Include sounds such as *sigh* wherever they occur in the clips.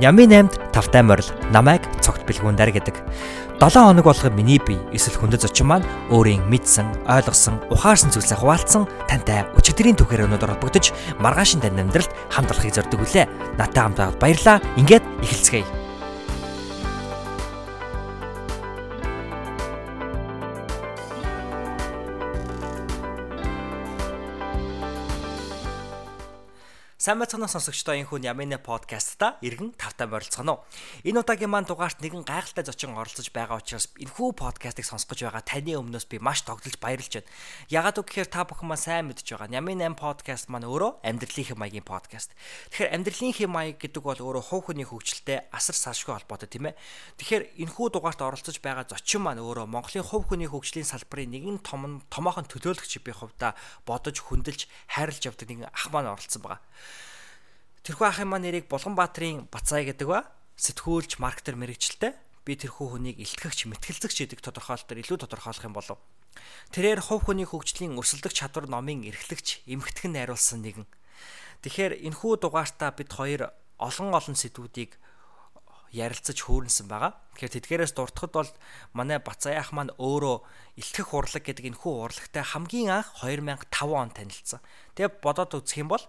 Нямын 8-д тавтай морил намайг цогт бэлгүүндэр гэдэг. 7 хоног болгоо миний бие эсвэл хүндэт зочин маань өөрийн мэдсэн, ойлгосон, ухаарсан зүйлсээ хуваалцсан тантай өчигдрийн түүхээр өнөдөр холбогдож маргаашин тань амьдралд хамт олохыг зорддог үлээ. Натаа хамт баярлаа. Ингээд эхэлцгээе. Сайн байцгаана сонсогчдоо энэ хүн Ямины подкастта иргэн тавтай морилцгоно. Энэ удаагийн маань дугаарт нэгэн гайхалтай зочин оролцож байгаа учраас энэхүү подкастыг сонсгож байгаа таны өмнөөс би маш тогтолж баярлж байна. Ягаад үг гэхээр та бүхэн маань сайн мэдж байгаа. Ямин 8 подкаст маань өөрөө амьдралын маягийн подкаст. Тэгэхээр амьдралын маяг гэдэг бол өөрөө хувь хүний хөгжилтэй асар салшгүй холбоотой тийм ээ. Тэгэхээр энэхүү дугаарт оролцож байгаа зочин маань өөрөө Монголын хувь хүний хөгжлийн салбарын нэгэн том томоохон төлөөлөгч би хувьдаа бодож хүндэлж хайрлж явдаг нэгэн ах маань оролцсон байгаа. Тэрхүү ахын маань нэрийг Булганбаатарын Бацай гэдэг ба сэтгүүлч маркетер мэрэгчлээ би тэрхүү хүнийг илтгэгч мэтгэлцэгч гэдэг тодорхойлолтоор илүү тодорхойлох юм болов. Тэрээр хувь хүний хөгжлийн өрсөлдөх чадвар номын эрхлэгч эмхтгэн найруулсан нэгэн. Тэгэхээр энэхүү дугаартаа бид хоёр олон олон сэдвүүдийг ярилцаж хөөрнсөн байгаа. Тэгэхээр тэдгээрээс дуртахад бол манай Бацаяах маань өөрөө илтгэх урлаг гэдэг энэхүү урлагтай хамгийн анх 2005 он танилцсан. Тэгээ бодоод үзэх юм бол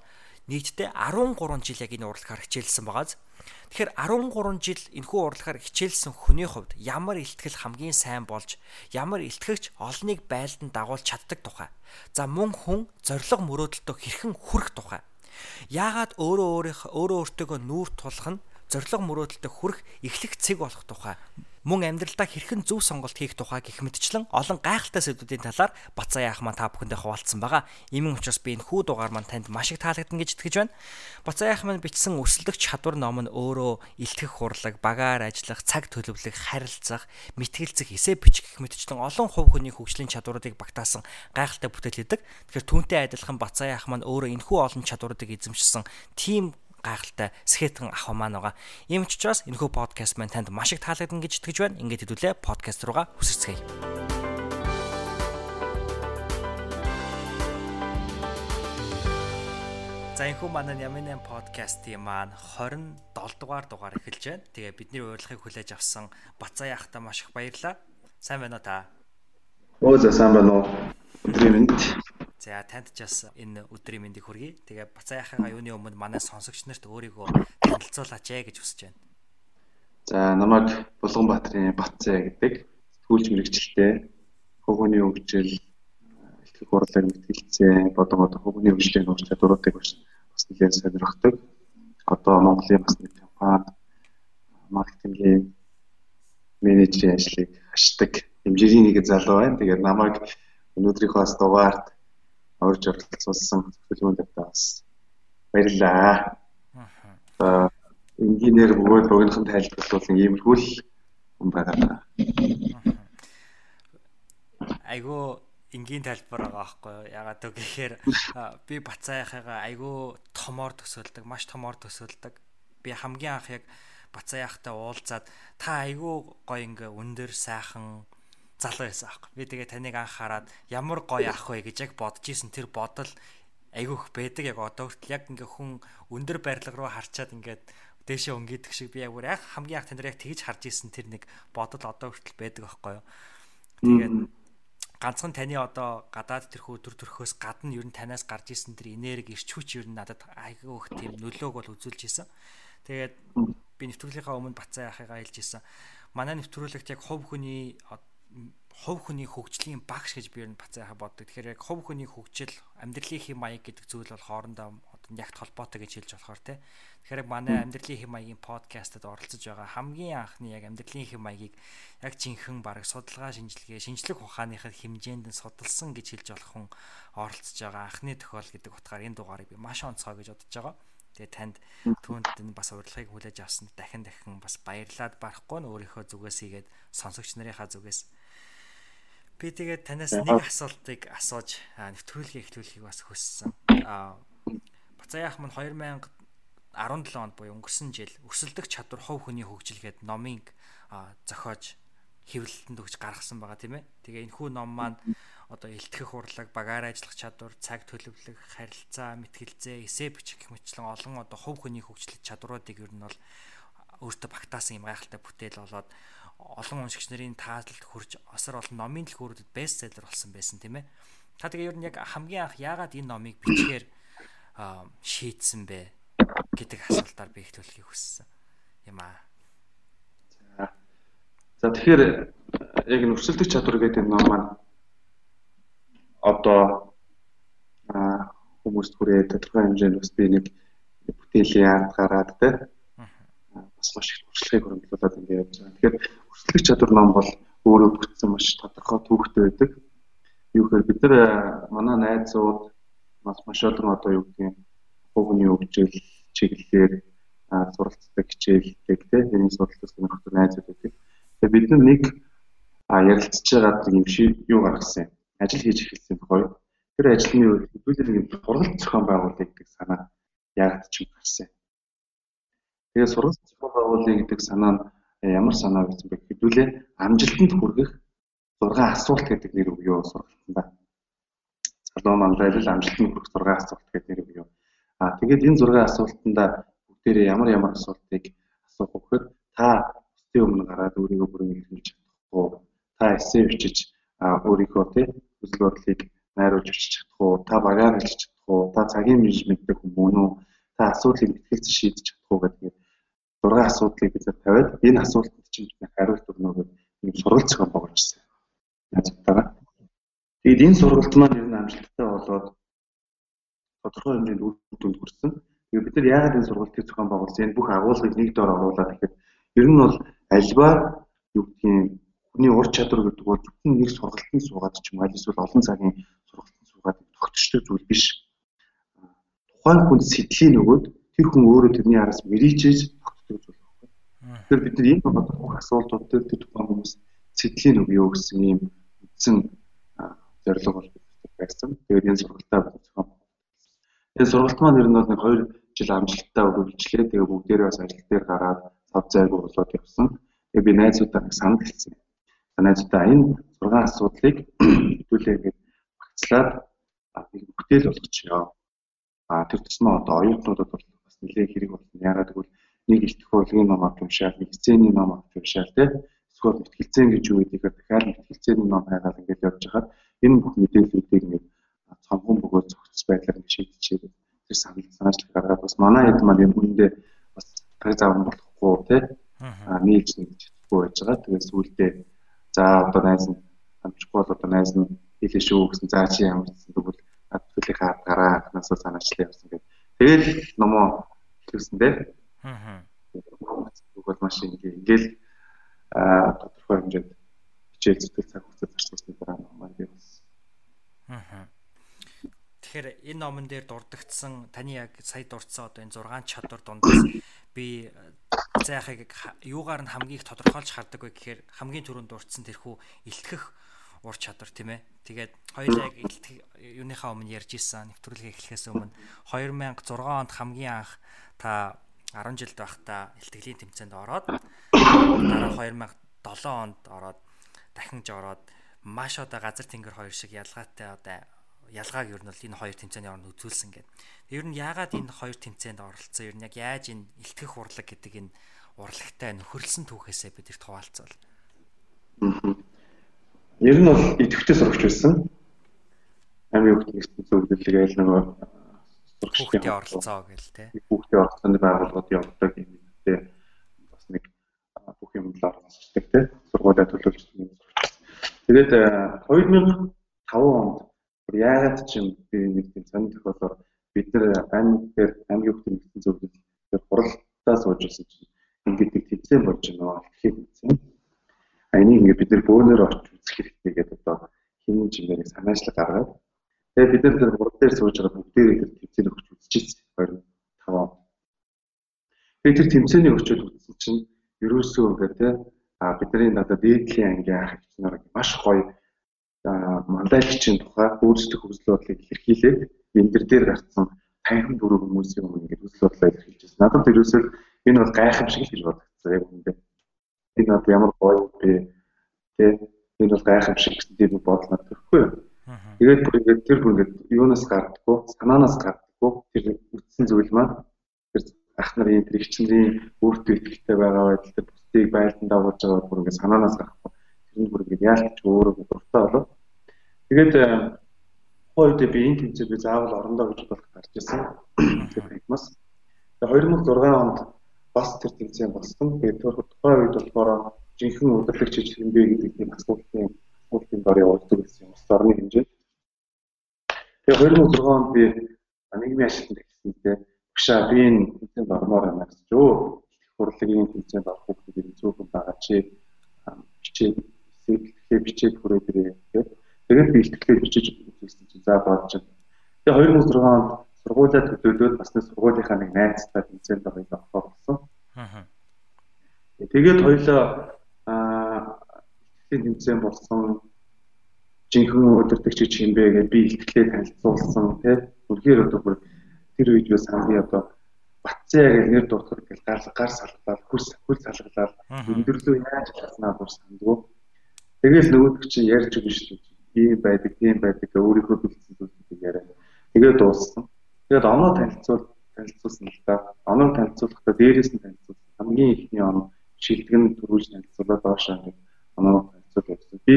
нийтдээ 13 жил яг энэ урлагаар хичээлсэн байгааз. Тэгэхээр 13 жил энэхүү урлагаар хичээлсэн хүний хувьд ямар ихтгэл хамгийн сайн болж ямар илтгэгч олныг байлдан дагуулж чаддаг тухай. За мөн хүн зориг мөрөөдөлтөө хэрхэн хүрэх тухай. Яагаад өөрөө өөрийнхөө өөрөө өөртөөгөө нүүр тулах нь зориг мөрөөдөлтөд хүрэх эхлэх цэг болох тухай мөн амьдралдаа хэрхэн зөв сонголт хийх тухай гэх мэтчлэн олон гайхалтай сэдвүүдийн талаар Бацаа яах маань та бүхэндээ хуваалцсан байгаа. Иймэн учраас би энэ хүү дугаар маань танд маш их таалагдана гэж итгэж байна. Бацаа яах маань бичсэн өрсөлдөх чадвар ном нь өөрөө илтгэх хурлаг, багаар ажиллах, цаг төлөвлөх, харилцах, мэтгэлцэх, эсэ бичих гэх мэтчлэн олон хувь хүний хөгжлийн чадваруудыг багтаасан гайхалтай бүтээл гэдэг. Тэгэхээр түүнтэй адилхан Бацаа яах маань өөрөө энэхүү олон чадваруудыг эзэмшсэн тийм гайхалтай скетэн ах маань байгаа. Ийм ч учраас энэхүү подкаст маань танд маш их таалагдана гэж итгэж байна. Ингээд хэдүүлээ подкаст руугаа хүсэцгээе. За энэ хүн манай Ямин 8 подкастын маань 27 дугаар дугаар эхэлж байна. Тэгээ бидний урилгыг хүлээж авсан Бацаа яхта маш их баярлалаа. Сайн байна уу та? Оо за сайн байна уу? Өдрийн мэнд. За танд ч бас энэ өдрийн мэндийг хүргэе. Тэгээ Бацааяхаа юуны өмнө манай сонсогч нарт өөрийгөө танилцуулаач ээ гэж хүсэж байна. За намайг Булганбаатарын Бацаа гэдэг сүүлч мэрэгчлээ хөвгөний хөгжил ихтгэх хурлыг мэтгэлцээ бодон одоо хөвгөний хөгжлийн нууц чадваруудыг бас нэлээд сонирхдаг. Одоо Монголын бас нэг компани маркетингийн менежерийн ажлыг хашдаг хэмжээний нэг залуу байна. Тэгээд намайг өнөөдрийнхөө бас дугаарт орж оролцуулсан хөтөлбөрөнд бас баярлалаа. Аа инженеэр бөгөөд богинохон тайлбарлуулсан иймэрхүү л юм байна. Айгу энгийн тайлбар байгаа байхгүй юу? Ягаад гэвэл би Бацааяхыгаа айгу томоор төсөөлдөг, маш томоор төсөөлдөг. Би хамгийн анх яг Бацааяхтай уулзаад та айгу гоё ингээ өндөр сайхан залуу байсан аахгүй. Би тэгээ таныг анхаарад ямар гоё ах вэ гэж яг бодож исэн тэр бодол айгүйх байдаг яг одоо хүртэл яг ингээ хүн өндөр барилга руу харчаад ингээд дээшээ өнгөдөг шиг би яг бүр яг хамгийн анх танаар яг тэгж харж исэн тэр нэг бодол одоо хүртэл байдаг байхгүй юу. Тэгээд ганцхан таны одоо гадаад тэрхүү төр төрхөөс гадна ер нь танаас гарч исэн тэр энерги ирч хүч ер нь надад айгүйх тийм нөлөөг бол үзүүлж исэн. Тэгээд би нэвтрүүлгийнхаа өмнө бацаа яхахыгаа хэлж исэн. Манай нэвтрүүлэгт яг хувь хүний хувь хүний хөгжлийн багш гэж би ер нь бацааха боддог. Тэгэхээр яг хувь хүний хөгжил, амьдралын хэм маяг гэдэг зүйл бол хоорондоо одоо ягт холбоотой гэж хэлж болохоор тий. Тэгэхээр яг манай амьдралын хэм маягийн подкастад оролцож байгаа хамгийн анхны яг амьдралын хэм маягийг яг жинхэнэ баг судалгаа шинжилгээ, шинжлэх ухааныхаа хэмжээнд нь судалсан гэж хэлж болох хүн оролцож байгаа анхны тохиол гэдэг утгаар энэ дугаарыг би маш онцгой гэж бодож байгаа. Тэгээ танд түүнд энэ бас урилгыг хүлээж авсан дахин дахин бас баярлаад барахгүй нь өөрийнхөө зүгээс хийгээд сонсогч нарынхаа зүгээс Би тэгээд танаас нэг асуултыг асууж нэвтрүүлгийг эхлүүлэхийг бас хүссэн. Аа Бацаях мань 2017 онд буюу өнгөрсөн жил өсөлдөх чадвар хувь хүний хөгжил гэдэг номыг зохиож хэвлэлтэнд өгч гаргасан байгаа тийм ээ. Тэгээ энэ хүү ном маань одоо илтгэх урлаг, багаар ажиллах чадвар, цаг төлөвлөх, харилцаа, мэтгэлзээ, эсэ бичих гэх мэтлэн олон одоо хувь хүний хөгжил чадваруудыг ер нь бол өөртөө багтаасан юм гайхалтай бүтээл болоод олон уншигч нарын таалалд хүрч осор олон номын дэлгүүрүүдэд бестселлер болсон байсан тийм ээ. Та тэгээ ер нь яг хамгийн анх яагаад энэ номыг бичгээр шийдсэн бэ гэдэг асуултаар би эхлүүлэхийг хүссэн юм аа. За тэгэхээр яг нөхцөлдөг чадвар гэдэг ном маань одоо хүмүүст хүрээ тодорхой хэмжээнд бас би нэг бүтээлийн ард гараад те бас маш их туршлагыг хөрөнгөлүүлээд ингэ явж байгаа. Тэгэхээр өрсөлдөх чадвар ном бол өөрөө бүтсэн маш тодорхой түүхтэй байдаг. Юу гэхээр бид нар манай найзууд маш маш олон одоо юу гэдгийг хувийн хөгжил чиглэлээр суралцдаг хичээлдэг тийм энэ суралцах сонирхолтой найзууд байдаг. Тэгээ бид нэг ярилцж байгаа юм шиг юу гаргасан юм. Ажил хийж эхэлсэн тохиол тэр ажилны үед хэдүүлээ нэг сургалт зохион байгуулалт гэдэг санаа яг ч юм гарсан. Тэгээ сургалт зохион байгуулалт гэдэг санаа нь э, ямар санаа гэсэн бэ? Хэдүүлээ амжилтанд хүргэх 6 асуулт гэдэг нэр өгөө сургалтанда. Залуу мандал амжилтанд хүрэх 6 асуулт гэдэг нэр өгөө. Аа тэгээд энэ 6 асуултанда бүгдээрээ ямар ямар асуултыг асуух вөхөд та өстэй өмнө гараад өөрийгөө бүрэн илэрхийлж чадахгүй. Та эссе бичиж өөрийнхөө тий хүсэл бодлыг найруулж бичиж чадах уу? Та багаар хэлж чадах уу? Та цагийн менежменттэй хүмүүн үү? Та асуудлыг ихэлцэн шийдэж чадах уу гэдэг 6 асуудлыг бид тавиад энэ асуултанд чинь хариулт өгнө гэдэг нэг сургалт зохион байгуулжсэн. Яаж Тэгээд энэ сургалт маань ер нь амжилттай болоод тодорхой хэмжээнд үр дүнд хүрсэн. Тэгээд бид нар яагаад энэ сургалтыг зохион байгуулсан? Энэ бүх агуулгыг нэг доор оруулаад тэгэхээр ер нь бол альва юу гэдгийг хүний ур чадвар гэдэг бол зөвхөн нэг сургалтын суугаад ч юм аль эсвэл олон цагийн сургалтын суугаад тогтчтой зүйл биш. Тухайн хүнд сэтлийг нөгөөд тэр хүн өөрөө тэрний араас мэрийжээж тогтдог зүйл байхгүй. Тэгэхээр бид нар энэ бодох асуултууд дээр тэр тухайн хүмүүс сэтлийг нөгөө гэсэн ийм үндсэн зорилго бол байсан. Тэгээд энэ сургалтаа зохион Тэгээд сургалт маань ер нь бол нэг 2 жил амжилттай үргэлжлээ. Тэгээд бүгдээрээ бас ажил дээр гараад цав зайгүй болоод явсан. Тэгээд би найзуудаа санал хэлсэн. Найзуудаа энэ 6 асуудлыг хэдүүлээ ингээд багцлаад нэг бүтээл болгочихё. А тэр тусмаа одоо оюутнуудад бол бас нэлээд хэрэг болно. Ягаад гэвэл нэг илтгэх урлагийн ном авч уншаад, нэг хизээний ном авч уншаад тий эсвэл мэтгэлцэн гэж юу гэдгээр дахиад мэтгэлцээний ном хайгаад ингээд явж хахад энэ бүх мэдээллүүдийг ингээд цонхон бөгөөд зохицс байдлаар ингээд шийдчихээ. Тэр санал санаачлал гаргаад бас манай хэд маань энэ хүндээ бас цаг зав болохгүй тий а нийлж нэгж чадахгүй байж байгаа. Тэгээд сүүлдээ за одоо найз нь амжихгүй бол одоо найз нь хэлээ шүү гэсэн заа чи ямар гэсэн тэгвэл төлөхийн хаад гараа анханасаа санаачлал явсан гэдэг. Тэгэл номоо хэлсэн дээ. Аа. Тэгвэл маш ингээл а тодорхой хэмжээнд хичээл зүтгэл цаг хугацаа зарцуулсан дараа номоо би бас. Аа. Тэгэхээр энэ номон дээр дурдгдсан таны яг сая дурдсан одоо энэ 6 чадвар дундаас би зайхыг юугаар нь хамгийн их тодорхойлж хардаг вэ гэхээр хамгийн түрүүнд дурдсан тэрхүү илтгэх ур чадвар тийм ээ. Тэгээд хоёулаа яг илтгэх юуныхаа өмнө ярьж исэн нэвтрүүлгээ эхлэхээс өмнө 2006 онд хамгийн анх та 10 жилд байхдаа илтгэлийн тэмцээнд ороод дараа 2007 онд ороод дахин ч ороод маш одоо газар тэнгэр хоёр шиг ялгаатай одоо ялгааг ер нь бол энэ хоёр тэмцээний оронд үзүүлсэн гэдэг. Ер нь яагаад энэ хоёр тэмцээнд оролцсон? Ер нь яг яаж энэ илтгэх урлаг гэдэг энэ урлагтай нөхөрлсөн түүхээсээ бид их хуваалцвал. Ер нь бол идэвхтэй сурагч байсан. Амийн хөгжлийн зөвлөлийг нөгөө сурагчдын оролцоо гэл те. Хүүхдийн оролцооны байгууллагууд явуулдаг юм те. Бас нэг бүх юм л оролцдог те. Сургуулиа төлөвлөж юм. Тэгээд 2005 онд яагаад ч юм би нэг тийм сонир тохиолдолд бид нар амьдэр амьд хүүхдийн нэгэн зөвлөл тэр хуралдаа сууж ирсэн чинь ингээд нэг тэмцээн болж байна гэхэд тэмцээн. Энийг ингээд бид нар бөөнөр орч үзэх хэрэгтэй гэдэг одоо хинэн чимээрийг санаачлаг гаргаад тэгээ бид нар тэр хурал дээр сууж байгаа бүгдээрээ тэр тэмцээн өгч үзчихсэн 25 он. Тэгээ тэр тэмцээний өчөд үзсэн чинь ерөөсөө ингээд те а бидний надад дээдлийн анги ах нар маш гоё мандалагчийн тухай өөрсдөх хүсэл бодлыг илэрхийлээд эндэр дээр гарцсан танхим бүрэн хүмүүсийн өмнө ингэж хүсэл бодлоо илэрхийлж байна. Надад ерөөсөө энэ бол гайхамшиг гэж бодогдсон яг үндэ. Энэ бол ямар гоё бэ? Тэ энэ бол гайхамшиг гэсэн тийм бодол надад төрөхгүй юу? Тэгээд бүр ингэж тэр бүр ингэж юунаас гардаггүй, санаанаас гардаггүй тэр үтсэн зүйл маань тэр ах нарын тэрэгчнэрийн өөртөө ихтэй байгаа байдал дээр бусдыг байлдан дагуулж байгаа бүр ингээд санаанаас гарахгүй тэр нь бүр ингээд яалтч өөрөө дуртай болоо. Тэгээд хойд би энэ тэмцээд би заавал орондоо гэж болох гарч ирсэн. Тэгээд бас 2006 онд бас тэр тэмцээн болсон. Тэгээд тухайн үед болохоор жинхэнэ удирдлагч хэмбэ гэдэг тийм асуултын асуултын дор явуулдаг гэсэн юм. Ус орны хэмжээ. Тэгээд 2006 онд би нийгмийн ажилтнанд хэлсэнтэй багшаа би энэ тэмцээнд ормоор байна гэж өө их урлагийн тэмцээнд орох хүмүүсийн зөвхөн байгаа чи бичээд сэтгэлээ бичээд хүрээд ирээ гэдэг. Тэгээд би ихтгэл бичиж үзсэн чинь за бодож. Тэгээд 2006 онд сургуулиа төлөөлөөд бас нэг сургуулийнхаа нэг найзтай тэмцээнд орох авах болсон. Аа. Тэгээд хоёлоо аа ихтгэлийн тэмцээн болсон. Жинхэнэ өдөртөгч хэмбэ гэдээ би ихтгэлээ танилцуулсан тийм. Үнэхээр одоо бүр тэр үед юу саний одоо Батцаа гэж нэр дурдах гэл гар гар салгалаа хөл хөл салгалаа өндөрлөө яаж хэлснаа бүр сандгүй. Тэгэл нөгөөдөг чинь ярьж өгнө шүү дээ. Ийм байдаг тийм байдаг. Өөрийнхөө бэлдсэн зүйлүүдийг яриа тэгээд дууссан. Тэгээд оноо танилцуул танилцуулсан л да оноо танилцуулахдаа дээрээс нь танилцуулсан. Хамгийн ихний оноо шилдэгэн төрүүлж танилцуулаад доошоо ингээд оноо танилцуул явуулсан би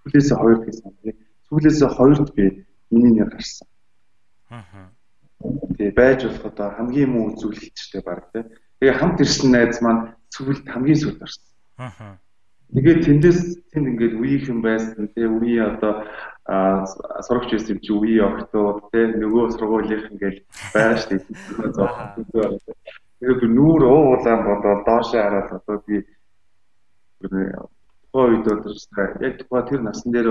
сүүлээсээ хоёр гэсэн тийм сүүлээсээ хоёрт би миний нэр гарсан Аа. Тэгээ байж болох одоо хамгийн муу үзүүлэлттэй баг тий. Тэгээ хамт ирсэн найз маань сүлд хамгийн сүлд орсон. Аа. Тэгээ тэндээс тэнд ингээд үеийнхэн байсан тий үе одоо сурагч байсан чи үе огтоо тий нөгөө сургуулийнх ингээд байгаа шүү дээ. Тэгээ би нүүр уулаан бодоод доошоо хараад одоо би хойд одоо яг тэр насан дээр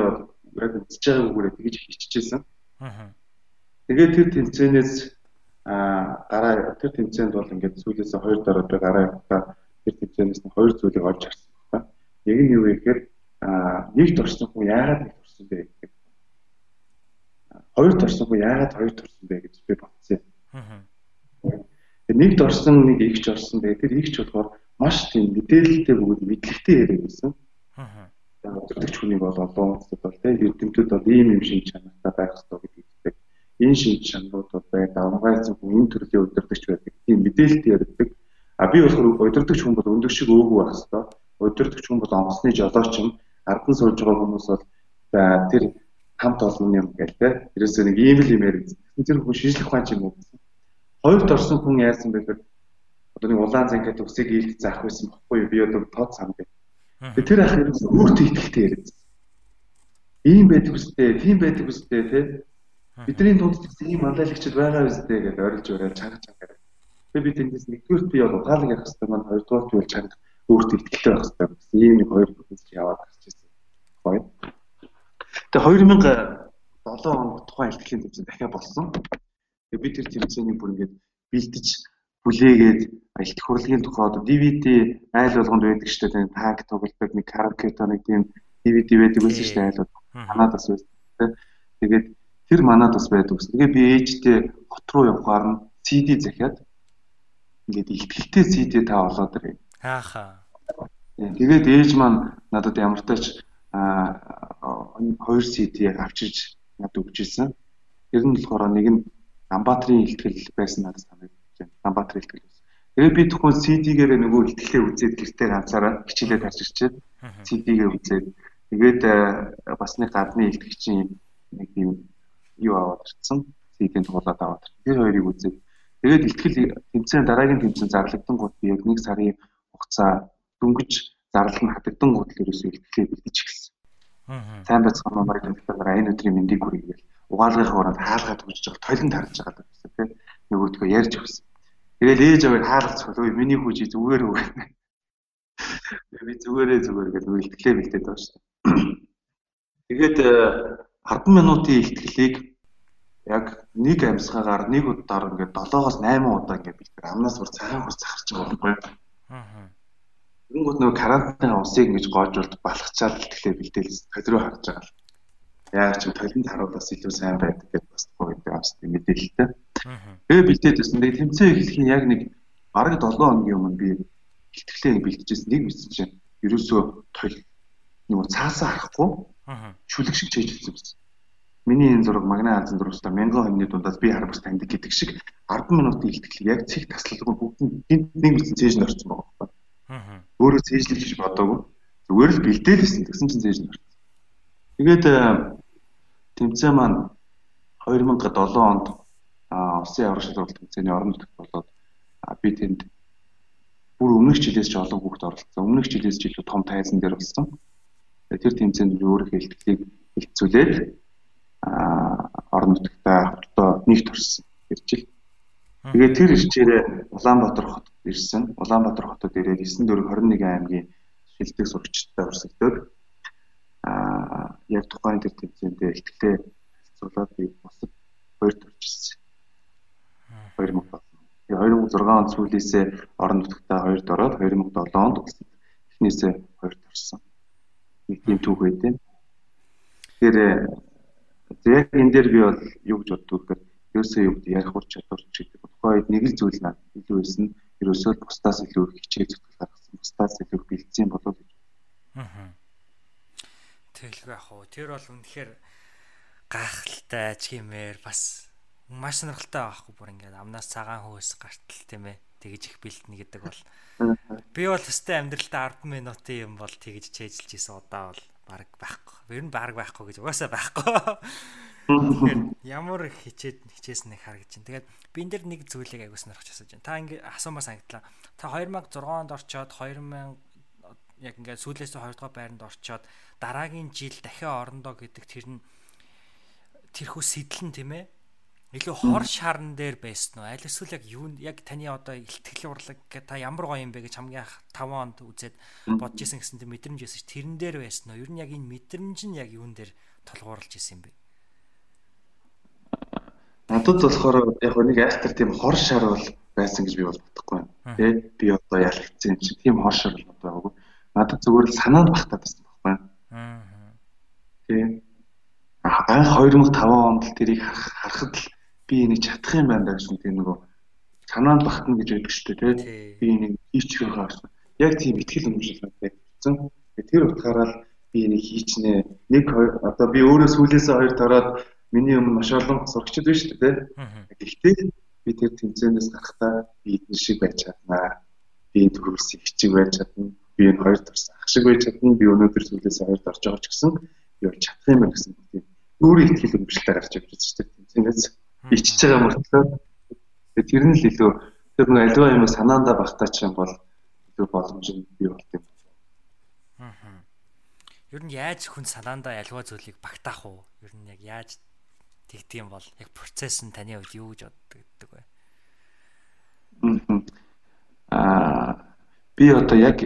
яг үзэж байгаа үгээрээ тэгж хиччихсэн. Аа Тэгээд тэр тэмцээнээс а гараа тэр тэмцээнд бол ингээд сүүлээс хоёр дараа би гараа явахтаа тэр тэмцээнээс нь хоёр зүйлийг олж харсан байна. Нэг нь юу вэ гэхээр а нэг төрсөн хүн яагаад нэг төрсөн бэ гэдэг. Хоёр төрсөн хүн яагаад хоёр төрсөн бэ гэж би бодсон. Нэг дорсон нэг игч орсон бэ. Тэр игч болохоор маш тийм мэдээлэлтэй бөгөөд мэдлэгтэй яриаг байсан. Өдөртөгч хүний бол олон улсад бол тийм эрдэмтүүд бол ийм юм шиг чанартай байх хэрэгтэй гэдэг энэ шинж чанарууд байдаг. Амгайцсан хүн энэ төрлийн удирдахч байдаг. Тийм мэдээлэлт ярьдаг. А би болохоор удирдахч хүн бол өндөг шиг өөгүй байх хэвээр. Удирдахч хүн бол онгоцны жолооч юм. Ардан сууж байгаа хүмүүс бол тэр хамт олон юм те. Тэрээс нэг ийм л юм яриад. Тэр хүн шинжлэх ухаан юм уу гэсэн. Хоёрт орсон хүн яасан бэ гэхээр одоо нэг улаан зангид үсэг ийд заах байсан бохгүй юу? Би одоо тод сам бэ. Тэр ах ерөөс өөртөө ихтэй яриад. Ийм байдаг үстэй, тийм байдаг үстэй те Бидний дунд ийм манлайлагчд байгаа үстэй гэж орилж өрөөл чангаж чангаар. Тэгээ би тэндээс нэгдүгээр би бол ухаалаг явах хэрэгтэй маань хоёрдугаар би бол чанга өөртөө ихтэй байх хэрэгтэй гэсэн ийм нэг хоёр бүтэц яваад гарч ирсэн. Гоё. Тэгээ 2007 онд тухайн ихтгэлийн тэмцээн дахиад болсон. Тэгээ би тэр тэмцээнийг бүр ингээд бэлдэж бүлээгээд ихтгэх хурлын тухай одоо DVD айл болгонд байдаг шүү дээ. Танк тоглолдог нэг караоке нэг тийм DVD байдаг байсан шүү дээ айл бол. Канадаас байсан. Тэгээд Тэр манад бас байдаг ус. Тэгээ би ээжтэй хот руу явахаар нь CD захиад ингээд ихтгэлтэй CD та олоод ирээ. Ааха. Тэгээд ээж маань надад ямар тач а хоёр CD авчиж надад өгчээсэн. Тэр нь болохоор нэг нь Амбатрийн ихтгэл байсан надад санагдаж байна. Амбатрийн ихтгэл байсан. Тэгээд би тухайн CD-гээр нөгөө ихтгэлээ үзээд гэртээ ганцаараа хичээлээ тарж ирчээд CD-гээ үзээд тэгээд бас нэг гадны ихтгэгчийн нэг юм юу аваад ирсэн. CD-ийн туулаад аваад. Тэр хоёрыг үзээд тэгээд ихтгэл тэмцээн дараагийн тэмцээн зарлагдсан гут би яг нэг сарын хугацаа дөнгөж зарлал нь хатагдсан гут л ерөөсөө ихтгэлээ бэлдэж эхэлсэн. Аа. Сайн байцгаана маяг тэмцээнээр энэ өдрийн мэндийг хүргэе. Угаалгын хооронд хаалгаад хөгжиж байгаа толин тарж байгаа гэсэн тийм нөгөөдгөө ярьж өгсөн. Тэгэл ээж аваа хаалгац хөлөө миний хүүжи зүгээр үг. Би зүгээрээ зүгээр гэж үлдгэлээ бэлдээд байгаа шүү дээ. Тэгээд 10 минутын ихтгэлийг яг нэг амьсгаагаар нэг удаар ингээд 7-оос 8 удаа ингээд бид амнаас бүр цагаан хурц захарч байгаа байхгүй. Аа. Тэнгүүд нөгөө карантин усыг ингэж гоожуулт балхачаад ихтгэлээ бэлдээл толироо харж байгаа л. Яг ч толинд харуулаас илүү сайн байдаг гэдээ бас гоё авс мэдээлэлтэй. Тэгээ бэлдээд байсан. Тэгээ тэмцээн эхлэх нь яг нэг бараг 7 хоногийн өмнө би ихтгэлээ бэлдэжсэн нэг мэдсэн чинь ерөөсөө толь нөгөө цаасаа харахгүй шүлэг шиг чийжсэн байсан. миний энэ зураг магнаа алзан зурагчдаа мянган хоньны дундаас би хар бус таньдаг гэдэг шиг 10 минутын ихтгэл яг цэг таслалгүй бүгд нэг мэдсэн цээж нь орсон. Аа. Өөрөө цээжлэх гэж бодоогүй. Зүгээр л бэлдээлсэн гэсэн чинь цээж нь орсон. Тэгээд э, тэмцээн маань 2007 онд Улсын аврагчдын уралдаан тэмцээний орон нутагт болоод би тэнд бүр өмнөх жилээс ч олон хүүхд оролцсон. Өмнөх жилээс ч илүү том тайзан дээр болсон. Тэр тэмцээнд өөрийнхөө ихтгэлийг хилцүүлээд орон нутгтаа хотдоо нэгт орсон гэж жил. Тэгээд тэр ирчээрээ Улаанбаатар хотод ирсэн. Улаанбаатар хотод ирээд 9421 аймгийн шилдэг сурагчдтай өрсөлдөд аа яг тухайн тэр тэмцээндээ ихтлээ харьцуулаад би бусад хоёрт орчихсон. 2000 2006 он сүүлээсээ орон нутгтаа хоёрт ороод 2007 онд эхнээсээ хоёрт орсон. Нэг тийм түүх байдیں۔ Тэгэхээр яг энэ дээр би бол юу гэж боддог гэхээр ерөөсөө юу гэдэг ярих ур чадвар ч гэдэг. Тухайн үед нэг л зүйл надад илүү байсан. Ерөөсөө бусдаас илүү хичээл зүтгэл гаргасан. Бусдаас илүү бэлдсэн болов гэж. Аа. Тэгэлгүй ах уу. Тэр бол үнэхээр гайхалтай ч гэмээр бас маш сонирхолтой байхгүй бүр ингээд амнаас цагаан хөөс гартал тийм ээ тэгэж их бэлдэнэ гэдэг бол би бол өстэй амьдралтаа 10 минутын юм бол тэгэж чэйжилж исэн удаа бол баг байхгүй. Ер нь баг байхгүй гэж угаасаа байхгүй. Тэгэхээр ямар хичээд хичээсэн нэг харагдаж байна. Тэгээд би энэ дэр нэг зүйлийг аягүй сонирхож асууж байна. Та ингээ асуумаа санагдлаа. Та 2006 онд орчоод 2000 яг ингээ сүүлээс 2 дугаар байранд орчоод дараагийн жил дахиад орондоо гэдэг тэр нь тэрхүү сэтлэн тийм ээ илүү хор шарн дээр байсан уу? Аль эсвэл яг юу яг таны одоо ихтгэл урлаг та ямар гоё юм бэ гэж хамгийн анх 5 онд үзээд бодож исэн гэсэн тийм мэдрэмж байсан ш. Тэрэн дээр байсан уу? Ер нь яг энэ мэдрэмж нь яг юун дээр толгуурлж исэн юм бэ? Надад болохоор яг нэг айлтар тийм хор шар бол байсан гэж би бол бодохгүй байна. Тэ би одоо юм чи тийм хор шар бол байгаагүй. Надад зүгээр л санаанд багтаад байсан. Аа. Тэ. Анх 2005 онд л тэрийг харахад л би энийг чадах юм байна гэсэн тийм нөгөө санаанд багтна гэж байдаг шүү дээ тий. Би энийг хийчих байгаа гэсэн. Яг тийм ихтгэл өнөмжлөг байсан. Тэр утгаараа л би энийг хийчнэ. Нэг одоо би өөрөө сүүлээсээ хоёр тараад миний өмнө маш олон сурагчид байна шүү дээ. Гэхдээ би тэр тэмцээнээс гарахдаа би эдгээр шиг байж чаднаа. Би төгөлс хичиг байж чадна. Би энэ хоёр тарсан ах шиг байж чадна. Би өнөөдөр сүүлээсээ хоёр тарж байгаа ч гэсэн би чадах юм байна гэсэн тийм өөрөө ихтгэл өнөмжлөлтэй гарч ирж байгаа шүү дээ тэмцээнээс ичж байгаа мөртлөө тэр нь л илүү тэр нэг аливаа юм санаандаа багтаач юм бол илүү боломж нь бий болт юм. Аа. Ер нь яаж хүн санаандаа аливаа зүйлийг багтаах уу? Ер нь яг яаж тэгдэм бол яг процесс нь таны хувьд юу гэж боддог гэдэг вэ? Аа би одоо яг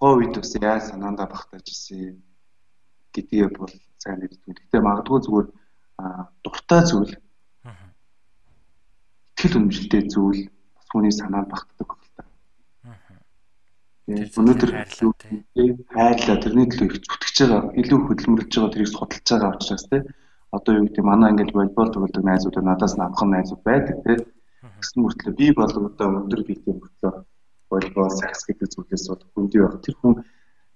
тухайн үед бас яаж санаандаа багтааж ирсэн гэдгийг бол сайн мэддэг. Гэхдээ магадгүй зүгээр дуртай зүйл сэтгэл үнэмшилтэй зүйл бас хүний санаанд багтдаг л та. Өнөөдөр хайрлаа тэрний төлөө их зүтгэж байгаа, илүү хөдөлмөрлөж байгаа тэрийг судалж байгаа учраас тий. Одоо юу гэдэг манай ангид волейбол тоглодог найзууд надаас намхан найзууд байдаг тий. Гэсэн мөртлөө би бол одоо өндөр биетэй мөртлөө волейбол, сакс гэдэг зүйлээс бол хүндий баг. Тэр хүн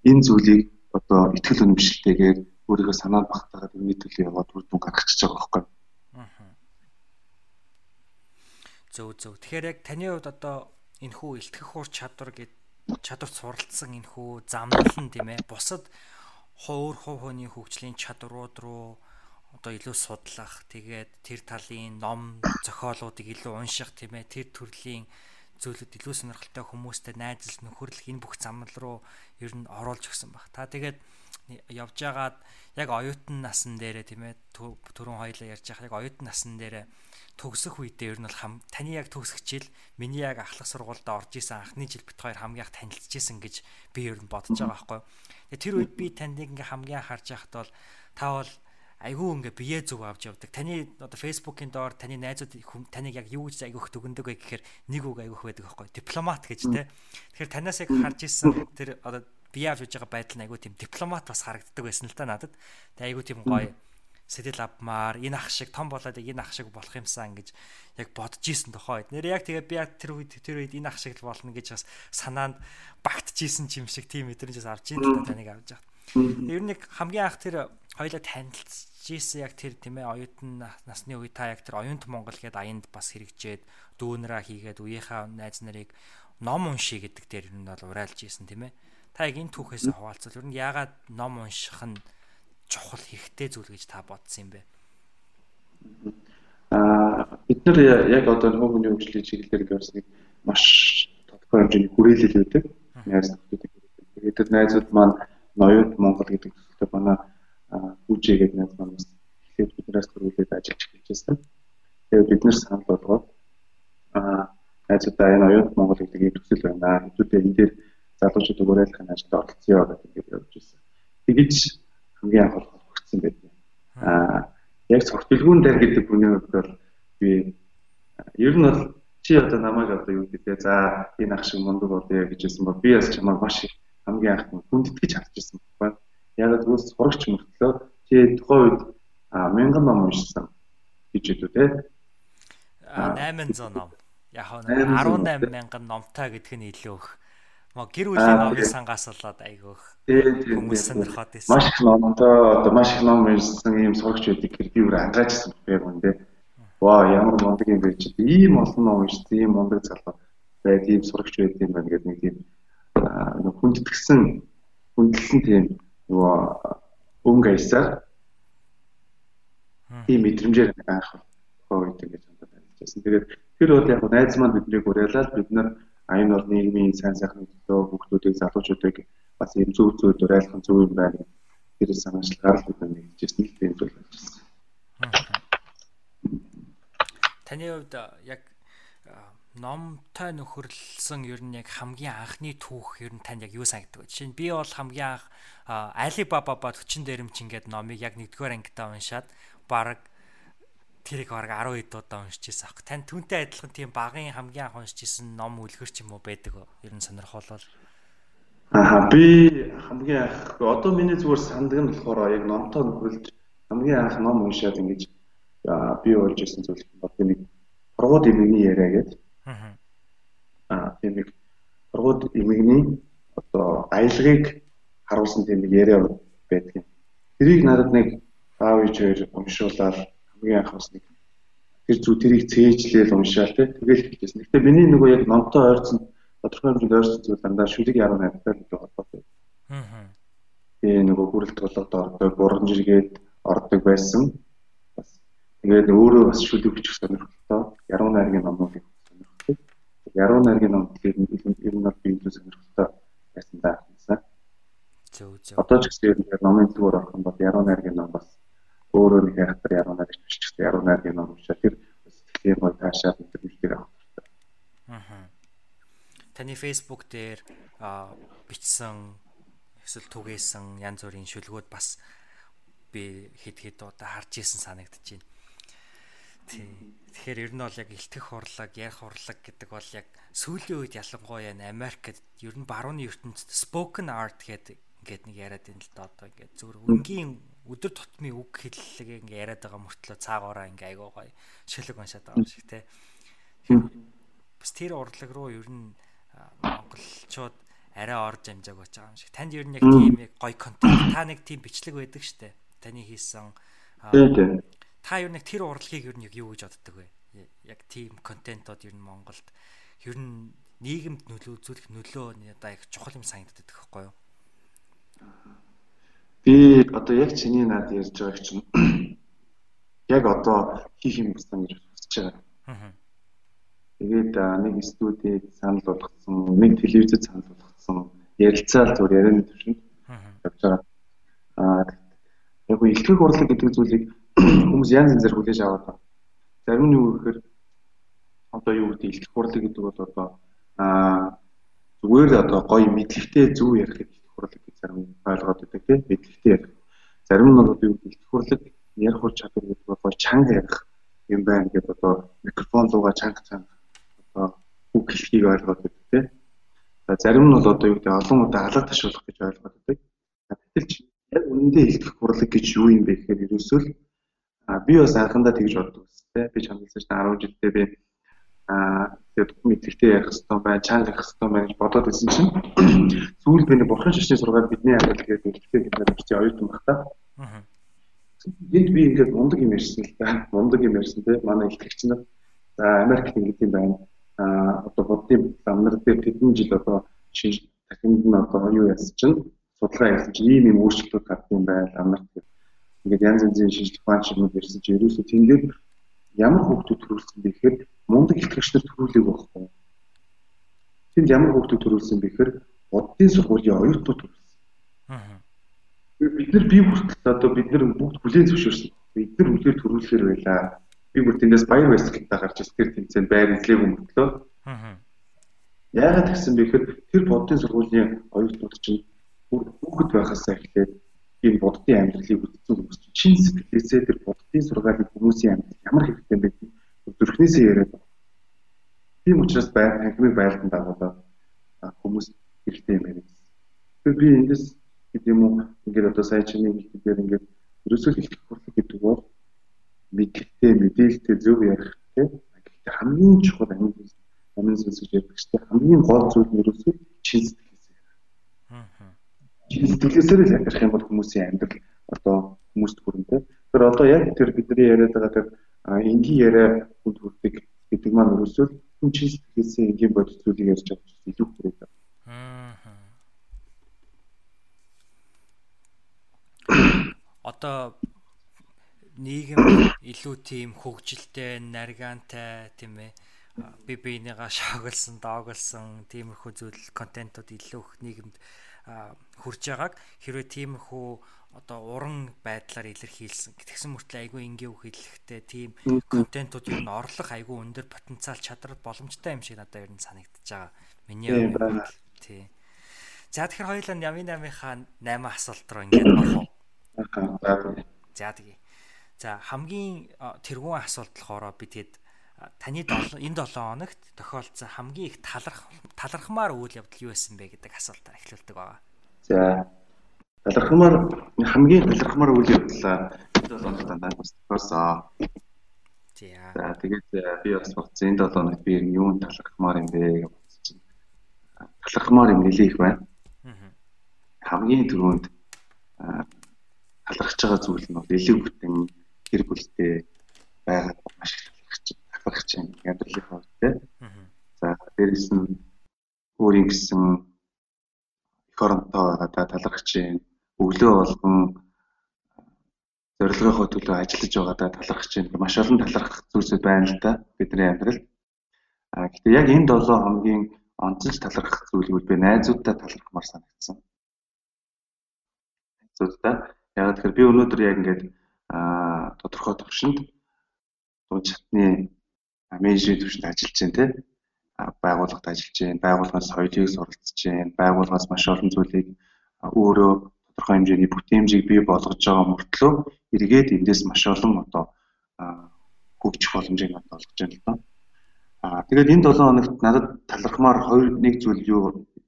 энэ зүйлийг одоо ихтгэл үнэмшилтэйгээр өөрийгөө санаанд багтаагаад өмнө төлөө яваад үр дүн гаргачихж байгаа байхгүй. Зөв зөв. Тэгэхээр яг таны хувьд одоо энэ хүү илтгэх ур чадвар гэд чадварт суралцсан энэ хүү замнал нь тийм ээ. Бусад хуур хуу хууны хөгжлийн чадварууд руу одоо илүү судлах, тэгээд тэр талын ном, зохиолуудыг илүү унших тийм ээ. Тэр төрлийн зүйлүүд илүү сонирхолтой хүмүүстэй найзлж нөхөрлөх энэ бүх замнал руу ер нь оруулж өгсөн баг. Та тэгээд явж байгаад яг оюутан насн дээрээ тийм ээ түрүүн хоёлаа ярьж байгаа яг оюутан насн дээрээ төгсөх үедээ ер нь бол хам таны яг төгсөх жил миний яг ахлах сургуульд орж исэн анхны жил бит хоёр хамгийн их танилцчихсэн гэж би ер нь бодож байгаа байхгүй. Тэгээ тэр үед би танд ингээ хамгийн харж байхад бол та бол айгүй ингээ бие зүг авч явдаг. Таны одоо фэйсбүүкийн доор таны найзууд таныг яг юу гэж айгүйх дүгндэг вэ гэхээр нэг үг айгүйх байдаг байхгүй. Дипломат гэж те. Тэгэхээр танаас яг харж исэн тэр одоо бие авч явж байгаа байдал нь айгүй тийм дипломат бас харагддаг байсан л та надад. Тэгээ айгүй тийм гоё сэтэл авмаар энэ ах шиг том болоод энэ ах шиг болох юмсан гэж яг бодож исэн тохойд. Нэр яг тэгээ би тэр үед тэр үед энэ ах шиг л болно гэж бас санаанд багтжсэн юм шиг тийм мэдрэмжээс авч ийн л таныг авч байгаа. Ер нь хамгийн анх тэр хоёлаа танилцж ирсэн яг тэр тийм ээ оюутан насны үе та яг тэр оюунт Монгол гээд аянд бас хэрэгжээд дүүнраа хийгээд үеийнхаа найз нарыг ном уншия гэдэг дээр нь бол урайлж ийсэн тийм ээ. Та яг энэ түүхээс хаваалцвал ер нь яагаад ном унших нь чухал хэрэгтэй зүйл гэж та бодсон юм бэ? Аа бид нар яг одоо хүмүүний хөгжлийн чиглэлээр гэрснийг маш тодорхой хэмжээний хүрээлэл өгдөг. Найз нөхдөд. Тэгээд найзууд маань ноёд Монгол гэдэг төсөлтөд манай хүүжээ гэдэг найз маань бас ихэд биднээс төрүүлээд ажиллаж эхэлж байсан. Тэгээд бид нэр санал болгоод аа найзуудаа энэ ноёд Монгол гэдэг ийм төсөл байна. Хэдүүдээ энэ дээр залуучууд уриалгахын ажилд оролцъё гэдэг явж байсан. Тэгэж хамгийн анх хүрсэн байдаг. Аа яг цогт бэлгүүн дээр гэдэг хүний хувьд бол би ер нь бол чи одоо намайг одоо юу гэдэг за энэ ах шиг мундаг болъё гэж хэлсэн бол би бас чамайг маш их хамгийн анх хүндэтгэж ирсэн байна. Яг л үс сурагч мөртлөө чи тухайн үед мянган ном уншсан гэж үү те. 800 ном. Яг 18 мянган номтой гэдг нь илүү их. Мо гэр бүлийн номын сангаас болоод айгүйх хүмүүс сонирхоод байсан. Маш их номтой одоо маш их ном уншсан ийм сурагч байдаг гэр би өөр ангаажсан байх юм те. Ваа ямар мундаг юм бэ чи ийм олон ном уншсан ийм мундаг залуу байд ийм сурагч байд юм байна гэдэг нэг тийм хүндэтгсэн хүндлэн тийм нөгөө өнгө аясаар тийм мэдрэмжээр анх хойд ингэж хандаад ажиллажсэн. Тэгээд тэр бол яг найз маань биднийг уриалаад бид нар аян бол нийгмийн сайн сайхны төлөө хүүхдүүдийг залуучуудыг бас ийм зөв зөв уриалах зөв юм байна. Тэр санаачлагаар бид нар нэгжсэн л тийм зүйл ажилласан. Таны хувьд яг номтой нөхөрлсөн ер нь яг хамгийн анхны түүх ер нь танд яг юу санагддаг вэ? Жишээ нь би бол хамгийн анх Alibaba ба 40 дээрэмч ингээд номыг яг нэгдүгээр ангитаа уншаад баг тэрийг баг 10 хэд удаа уншиж ирсэн ах. Тань түнтэй адилхан тийм багын хамгийн анх уншиж ирсэн ном үлгэр ч юм уу байдаг уу? Ер нь сонирхолол. Аа би хамгийн анх одоо миний зүгээр сандаг нь болохоор яг номтой нөхөрлж хамгийн анх ном уншаад ингэж би болж ирсэн зүйл бол нэг Провод эмэгний яриа гэдэг Аа тийм нэг сургууль эмэгний одоо аялгыг харуулсан тийм нэг яриа байдаг юм. Тэрийг надад нэг аав ээж хоёр уншуулаад хамгийн анх бас нэг тэр зүү тэрийг цээжлээл уншаал тий. Тэгэл хэлчихсэн. Гэтэ миний нөгөө яг номтой ойрцсон тодорхой хэмжээнд ойрцсон зүйл дандаа шүлэг яруу найдтай л холбоотой. Аа. Тэгээ нөгөө хүрэлт толгод ордог, гурван жиргээд ордог байсан. Бас тэгээд өөрөө бас шүлэг бичих сонирхолтой. Яруу найргийн номнуудыг яруу найргийн ном гэхээр ер нь бол би илүү сонирхолтой байсан даа гэсэн. Зөв зөв. Одоо ч гэсэн ер нь номын зүгээр орох юм бол яруу найргийн ном бас өөрөө нэг хайхтар яруу найрч гэсэн яруу найргийн ном уншаад тэр сэтгэлийн гой таашаад интернетээр авах хэрэгтэй. Аа. Таны Facebook дээр бичсэн эсвэл түгээсэн янз бүрийн шүлгүүд бас би хэд хэд удаа харж исэн. Тийм. Тэгэхээр ер нь бол яг илтгэх урлаг, ярих урлаг гэдэг бол яг сүүлийн үед ялангуяа Америкт ер нь барууны ертөнцид spoken art гэдэг ингээд нэг яриад байна л да одоо ингээд зүгээр өнгийн өдөр тутмын үг хэллэг ингээд яриад байгаа мөртлөө цаагаараа ингээд айгуу гоё шилэг уншаад байгаа шиг те. Бас тэр урлаг руу ер нь монголчууд арай орж амжааг болж байгаа юм шиг. Танд ер нь яг тийм яг гоё контент та нэг тийм бичлэг байдаг штэ. Таны хийсэн та ер нь тэр урлагийг ер нь юу гэж боддог вэ? Яг тийм контентууд ер нь Монголд ер нь нийгэмд нөлөө үзүүлэх нөлөө надаа их чухал юм санагддаг байхгүй юу? Би одоо яг чиний над ярьж байгааг чинь *clears throat* яг одоо хийх юм байна гэж бодож байгаа. Аа. Тэгээд нэг студид санал болгосон, нэг телевизэд санал болгосон, ярилцаал зүгээр ярианы төвшөнд явж байгаа. Аа яг илтгэх урлаг гэдэг зүйлийг хүмүүс янз янзаар хүлээж аваад байна. Зарим нь юу гэхээр одоо юу гэдэг илтгэх хурлаг гэдэг бол одоо аа зүгээр одоо гоё мэдлэгтэй зөв ярих илтгэх хурлаг гэж зарим ойлгоод байдаг тийм мэдлэгтэй ярих. Зарим нь бол юу гэдэг илтгэх хурлаг ярих ур чадвар гэдэг бол гоё чанга ярих юм байна гэдэг одоо микрофон луга чанга чанга одоо үг хэлхийг ойлгоод байдаг тийм. Зарим нь бол одоо юу гэдэг олон удаа алга ташуулах гэж ойлгоод байдаг. Гэтэл яг үнэндээ илтгэх хурлаг гэж юу юм бэ гэхээр ерөөсөө л А би бас анхандаа тэгж боддог гэсэн. Би чамдсан чинь 10 жилдээ би аа тэгээд мэдлэгтэй ярих хэрэгтэй байна, чанга ярих хэрэгтэй байна гэж бодоод байсан чинь *clears throat* сүүл би нэг бурхан шашны сургаал бидний амьдрал гэдэг үлдээ гэдэг чинь оюутан баг та. Энд би ингээд мундаг юм ярьсан л да. Мундаг юм ярьсан те манай ихтгэгч нар за Америкт ингээд юм байна. А одоо бодгийн ламнар дээр тэдэн жил одоо шинж дахинд нь одоо юу яасан чинь судалгаа чинь ийм юм өөрчлөлтүүд гардаг юм байна. Ингээд янз янзын шинжлэх ухаан чиглэлүүд ярьсан чинь ерөөсөө тэндээ ямар хүүхдүүд төрүүлсэн бэ гэхээр мундаг ихтгэгч нар төрүүлээг байхгүй. Тэнд ямар хүүхдүүд төрүүлсэн бэ гэхээр бодгийн сургуулийн оюутнууд төрүүлсэн. Аа бид нар бие бүртэл одоо бид нар бүгд бүлээн зөвшөөрсөн. Бид нар үлээр төрүүлэхээр байлаа. Би бүр тэндээс баяр баясгалтай гарч ирсэн тэр тэмцээнд байр эзлээг өмөртлөө. Аа. Яагаад гэсэн бэ гэхээр тэр бодгийн сургуулийн оюутнууд чинь бүр хүүхэд байхасаа эхлээд энэ бодгийн амьдралыг үзсэн хүмүүс чин сэтгэлээсээ тэр бодгийн сургаалын хүмүүсийн амьдрал ямар хэрэгтэй гэдэг зүрхнээсээ яриад байна. Тийм учраас байр танхимыг байлдан дагуулаад хүмүүс хэрэгтэй юм байна. Тэгэхээр би эндээс гэдэг юм уу ингээд одоо сая чиний хэлдгээр ингээд ерөөсөө хэлэх хурлаг гэдэг бол мэдлэгтэй мэдээлэлтэй зөв ярих тийм гэхдээ хамгийн чухал амин амин зүйлс ярьдаг чинь хамгийн гол зүйл нь ерөөсөө чин ярих. Чин сэтгэлээсээ л ярих юм бол хүмүүсийн амьдрал одоо хүмүүст хүрэнтэй. Тэр одоо яг тэр бидний яриад байгаа тэр энгийн яриа хүнд хүрдэг гэдэг маань ерөөсөө хүн чин сэтгэлээсээ энгийн бодис зүйлийг ярьж байгаа чинь илүү хүрээд байна. одоо нийгэм *coughs* илүү тийм хөгжилтэй, наригантай тийм ээ би биенийгаа шоглсон, доогolсон тиймэрхүү зүйл контентууд илүү их нийгэмд хүрж байгааг хэрвээ тиймэрхүү одоо уран байдлаар илэрхийлсэн. Тэгсэн мөртлөө айгүй энгийн үг хэлэхтэй тийм контентууд ер нь орлох айгүй өндөр потенциал чадвар боломжтой юм шиг надад ер нь санагдчихж байгаа. Миний хувьд тий. За тэгэхээр хоёулаа Ямин 8-ийнхаа 8 асуулт руу ингээд орох уу? За тэгье. За хамгийн тэргуун асуулт болохоор би тэгэд таны энэ 7 хоногт тохиолдсон хамгийн их таларх талархмаар үйл явдал юу байсан бэ гэдэг асуултаар эхлүүлдэг байгаа. За талархмаар хамгийн талархмаар үйл явдал энэ 7 хоногт дандаа тохиолсон. За тэгээд би бас бодсон энэ 7 хоногт би юу талархмаар юм бэ гэж бодсон. Талархмаар юм нэлээ их байна. Хамгийн түрүүнд талархаж байгаа зүйл нь бол элэг бүтэн гэр бүлтэй байгаад маш их талархаж талархаж байна. Амьдралын хувьд те. За дээрэс нь өөрийн гэсэн эх оронтой байгаад талархаж байна. Өглөө болгон зорилгынхоо төлөө ажиллаж байгаадаа талархаж байна. Маш олон талархах зүйлсүүд байна л да бидний амьдралд. А гэхдээ яг энэ 7 хоногийн онцлж талархах зүйлийг би найзуудтай талархмаар санагдсан. Найзуудтай Яг тэгэхээр би өнөөдөр яг ингээд тодорхой төвшөнд дунд чатны менежмент төвшөнд ажиллаж байна те байгууллагад ажиллаж байна. Байгууллагаас соёлыг суралцж байна. Байгууллагаас маш олон зүйлийг өөрөө тодорхой хэмжээний бүтээмжийг бий болгож байгаа мөртлөө эргээд эндээс маш олон одоо хөгжих боломжийг олгож байна л доо. Аа тэгээд энэ 7 хоногт надад талархмаар хоёр нэг зүйл юу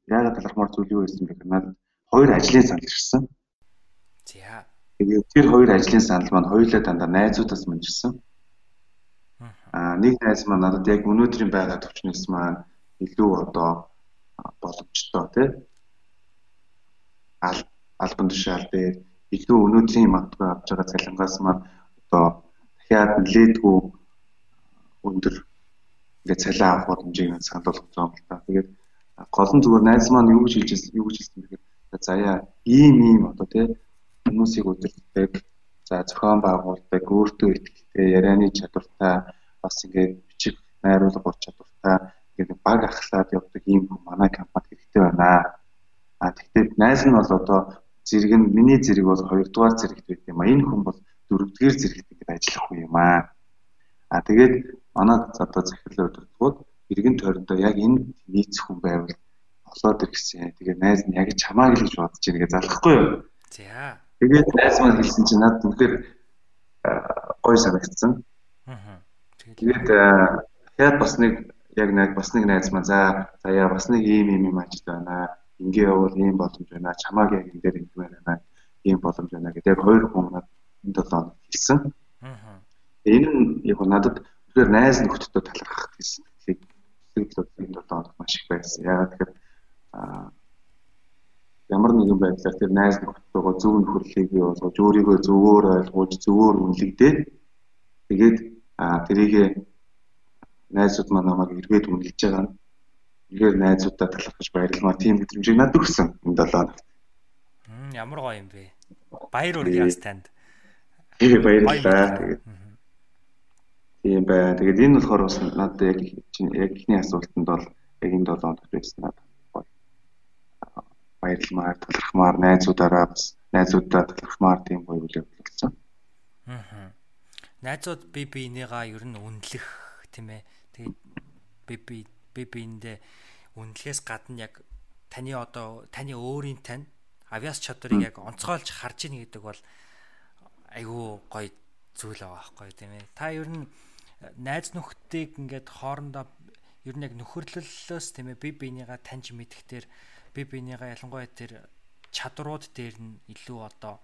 яагаад талархмаар зүйл юу байсан бэ гэхээр надад хоёр ажлын санал ирсэн. За. Тэгээд тэр хоёр ажлын санал маань хоёулаа дандаа найзуудаас мэнжсэн. Аа нэг найз маань надад яг өнөөдрийн байгаа төвчнөөс маань илүү одоо боломжтой тий. Ал албан тушаал дээр илүү өнөөдрийн магадгүй авч байгаа цалингаас маань одоо дахиад нэлээдгүй өндөр ингээд цалин авах боломжийг санал болгож байгаа юм л та. Тэгээд гол нь зүгээр найз маань юу гэж хэлжсэн юу гэж хэлсэн гэхээр заяа ийм ийм одоо тий хүмүүсийг удирддаг, за зохион байгуулдаг, өөртөө ихтэй ярианы чадвартай бас ингээд бичиг найруулга ур чадвартай ингээд баг ахлаад явдаг ийм хүн манай компани хэрэгтэй байна. А тэгтээ найз нь бол одоо зэрэг нь миний зэрэг бол хоёрдугаар зэрэгт байт юм а. Энэ хүн бол дөрөвдүгээр зэрэгт ингээд ажиллах хүн юм а. А тэгээд манай одоо захирлын удирдлагууд иргэн тойрондоо яг энэ нийцэх хүн байвал олоод ирсэн. Тэгээ найз нь яг чамаа гэж бодож иргээ залахгүй юу? За. Тэгээд найз маань хэлсэн чинь надад үнэхээр гоё санагдсан. Аа. Тэгээд дахиад бас нэг яг нэг бас нэг найз маань за за яа бас нэг ийм ийм юм ажил байна. Ингээ явбал ийм боломж байна. Чамааг яг энэ дээр ингэмээр байна. Ийм боломж байна гэдэг яг хоёр хүн надад энэ долоо хэлсэн. Аа. Энэ нь яг надад үнэхээр найз нөхдөдөө талархах гэсэн хөдлөл энэ долоо маш их байсан. Яагаад тэгэхээр ямар нэгэн байдлаар тэр найз нөхдөдөө зөв нөхөрлөлийг бий болгож өөрийгөө зөвөөр ойлгуулж зөвөөр үнэлэгдээд тэгээд тэрийг найзууд маань намайг эргээд үнэлж байгаа нь эргээр найзуудаа талархаж баярлалаа. Тийм мэдрэмжийг надад өгсөн энэ 7 хоногт. Ямар гоё юм бэ? Баяр үргээс танд. Тэгээ баярлалаа. Тэгээд Тийм бай. Тэгээд энэ болохоор бас надад яг яг ихний асуултанд бол яг энэ 7 хоногт байсан надад баярламаар, талархмаар, найзуудаараа бас найзуудаа талархмаар тийм гоё үйл явдал болсон. Аа. Найзууд би биенийгаа ер нь үнэлэх тийм ээ. Тэгээд би би би биендээ үнэлэхээс гадна яг таны одоо таны өөрийн тань авиас чадварыг яг онцгойлж харж ийн гэдэг бол айгүй гоё зүйл байгаа байхгүй тийм ээ. Та ер нь найз нөхдөйг ингээд хоорондоо ер нь яг нөхөрлөлөөс тийм ээ би биенийгаа таньж мэдхтэр би биенийгаа ялангуяа тэр чадрууд дээр нь илүү одоо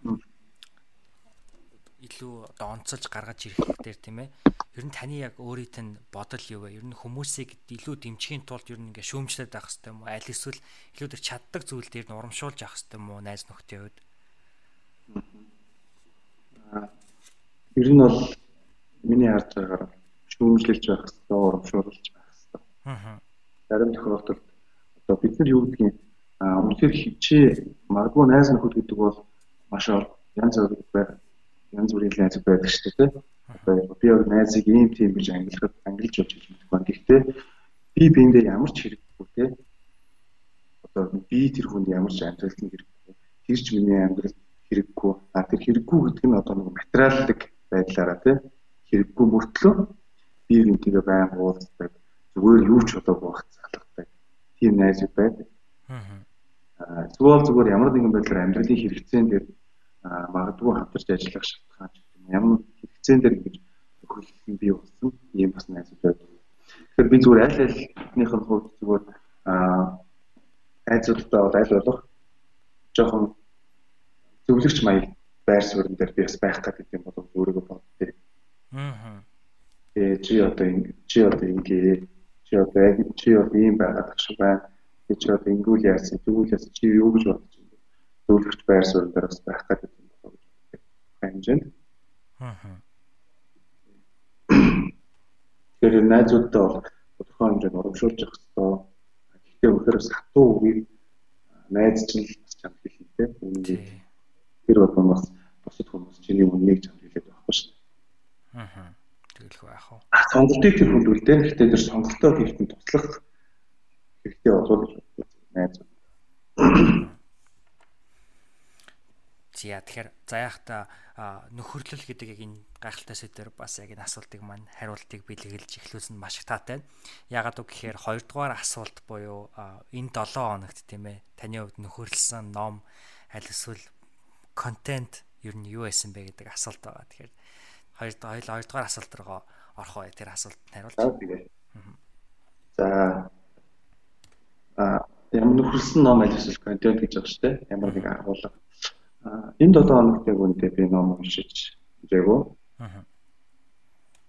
илүү одоо онцолж гаргаж ирэх дээр тийм ээ. Ер нь таны яг өөрийнх нь бодол юу вэ? Ер нь хүмүүсийг илүү дэмжихийн тулд ер нь ингээ шүүмжлээд авах хэрэгтэй юм уу? Аль эсвэл илүү тэр чаддаг зүйл дээр нь урамшуулж авах хэрэгтэй юм уу? Найз нөхдийн хувьд. Ер нь бол миний харж байгаагаар шүүмжлэлж байх хэрэгтэй, урамшуулж байх хэрэгтэй. Аа. Зарим тохиолдолд одоо бид нар юу гэдгийг үнэхээр хичээ магадгүй найз нөхөд гэдэг бол маш янз бүр янз бүрийн найз байдаг шүү дээ. Одоо би яг найзыг ийм тийм гэж ангилахад ангилж явж хэлж мэдэхгүй байна. Гэхдээ би биэндээ ямар ч хэрэггүй те. Одоо би тэр хүнд ямар ч амьдралд нь хэрэггүй. Тэр ч миний амьдралд хэрэггүй. А тэр хэрэггүй гэдэг нь одоо нэг материаллык байдлаараа те хэрэггүй мөртлөө би бинтгээ байн уулздаг. Зүгээр юу ч удаагүй байх залгадаг. Тийм найз байдаг. Аа. Зүгээр зүгээр ямар нэгэн байдлаар амьдралын хэрэгцээнд дээр магадгүй хамтарч ажиллах шалтгаан ч юм ямар хэрэгцээн дээр ингэж юм бий болсон ийм бас найзууд байдаг. Тэгэхээр би зүгээр аль альнийх нь хувьд зүгээр аа найзуудтай бол аль болох жоохон зөвлөгч маяг байр суурин дээр би бас байх гэдэг юм болов өөрийгөө боддээ. Аа. Э чи одоо чи одоо ингэ чи одоо чи одоо ийм байгаад ах шиг байна. Чи одоо ингэвэл яасан, тэгвэл яасан чи юу гэж бодож зөвлөгч байр суурь дээр бас байх гэдэг юм болоо гэж хэмжээнд. Аа. Тэгэхээр найзуудтай бол тодорхой хэмжээнд урамшуулж явах хэрэгтэй. Гэхдээ өнөхөр бас хатуу үгийг найз чинь бас чам хэлнэ те. Тэр бол бас бусад хүмүүс чиний үннийг чам хэлээд байхгүй шүү дээ. Аа. Тэгэлгүй яах вэ? Сонголтыг тэр үлдээ. Гэхдээ тэр сонголтоо хийхэд туслах хэрэгтэй болов гэж найзууд. За тэгэхээр заяахта нөхөрлөл гэдэг яг энэ гайхалтай сэдвэр бас яг энэ асуултыг маань хариултыг бэлгэлж эхлүүлсэн маш их таатай. Ягаад үг гэхээр хоёрдугаар асуулт буюу энэ 7 хоногт тийм ээ таны хувьд нөхөрлсөн ном аль эсвэл контент ер нь юу байсан бэ гэдэг асуулт байгаа. Тэгэхээр хоёр хоёрдугаар асуулт руу орох бай тэр асуултанд хариулж. За а ямар нөхөрлсөн ном аль эсвэл контент гэж байгаа шүү дээ. Ямар нэг агуулга энэ 7 хоногт яг үнэндээ би ном уншиж үзээгүй. Аа.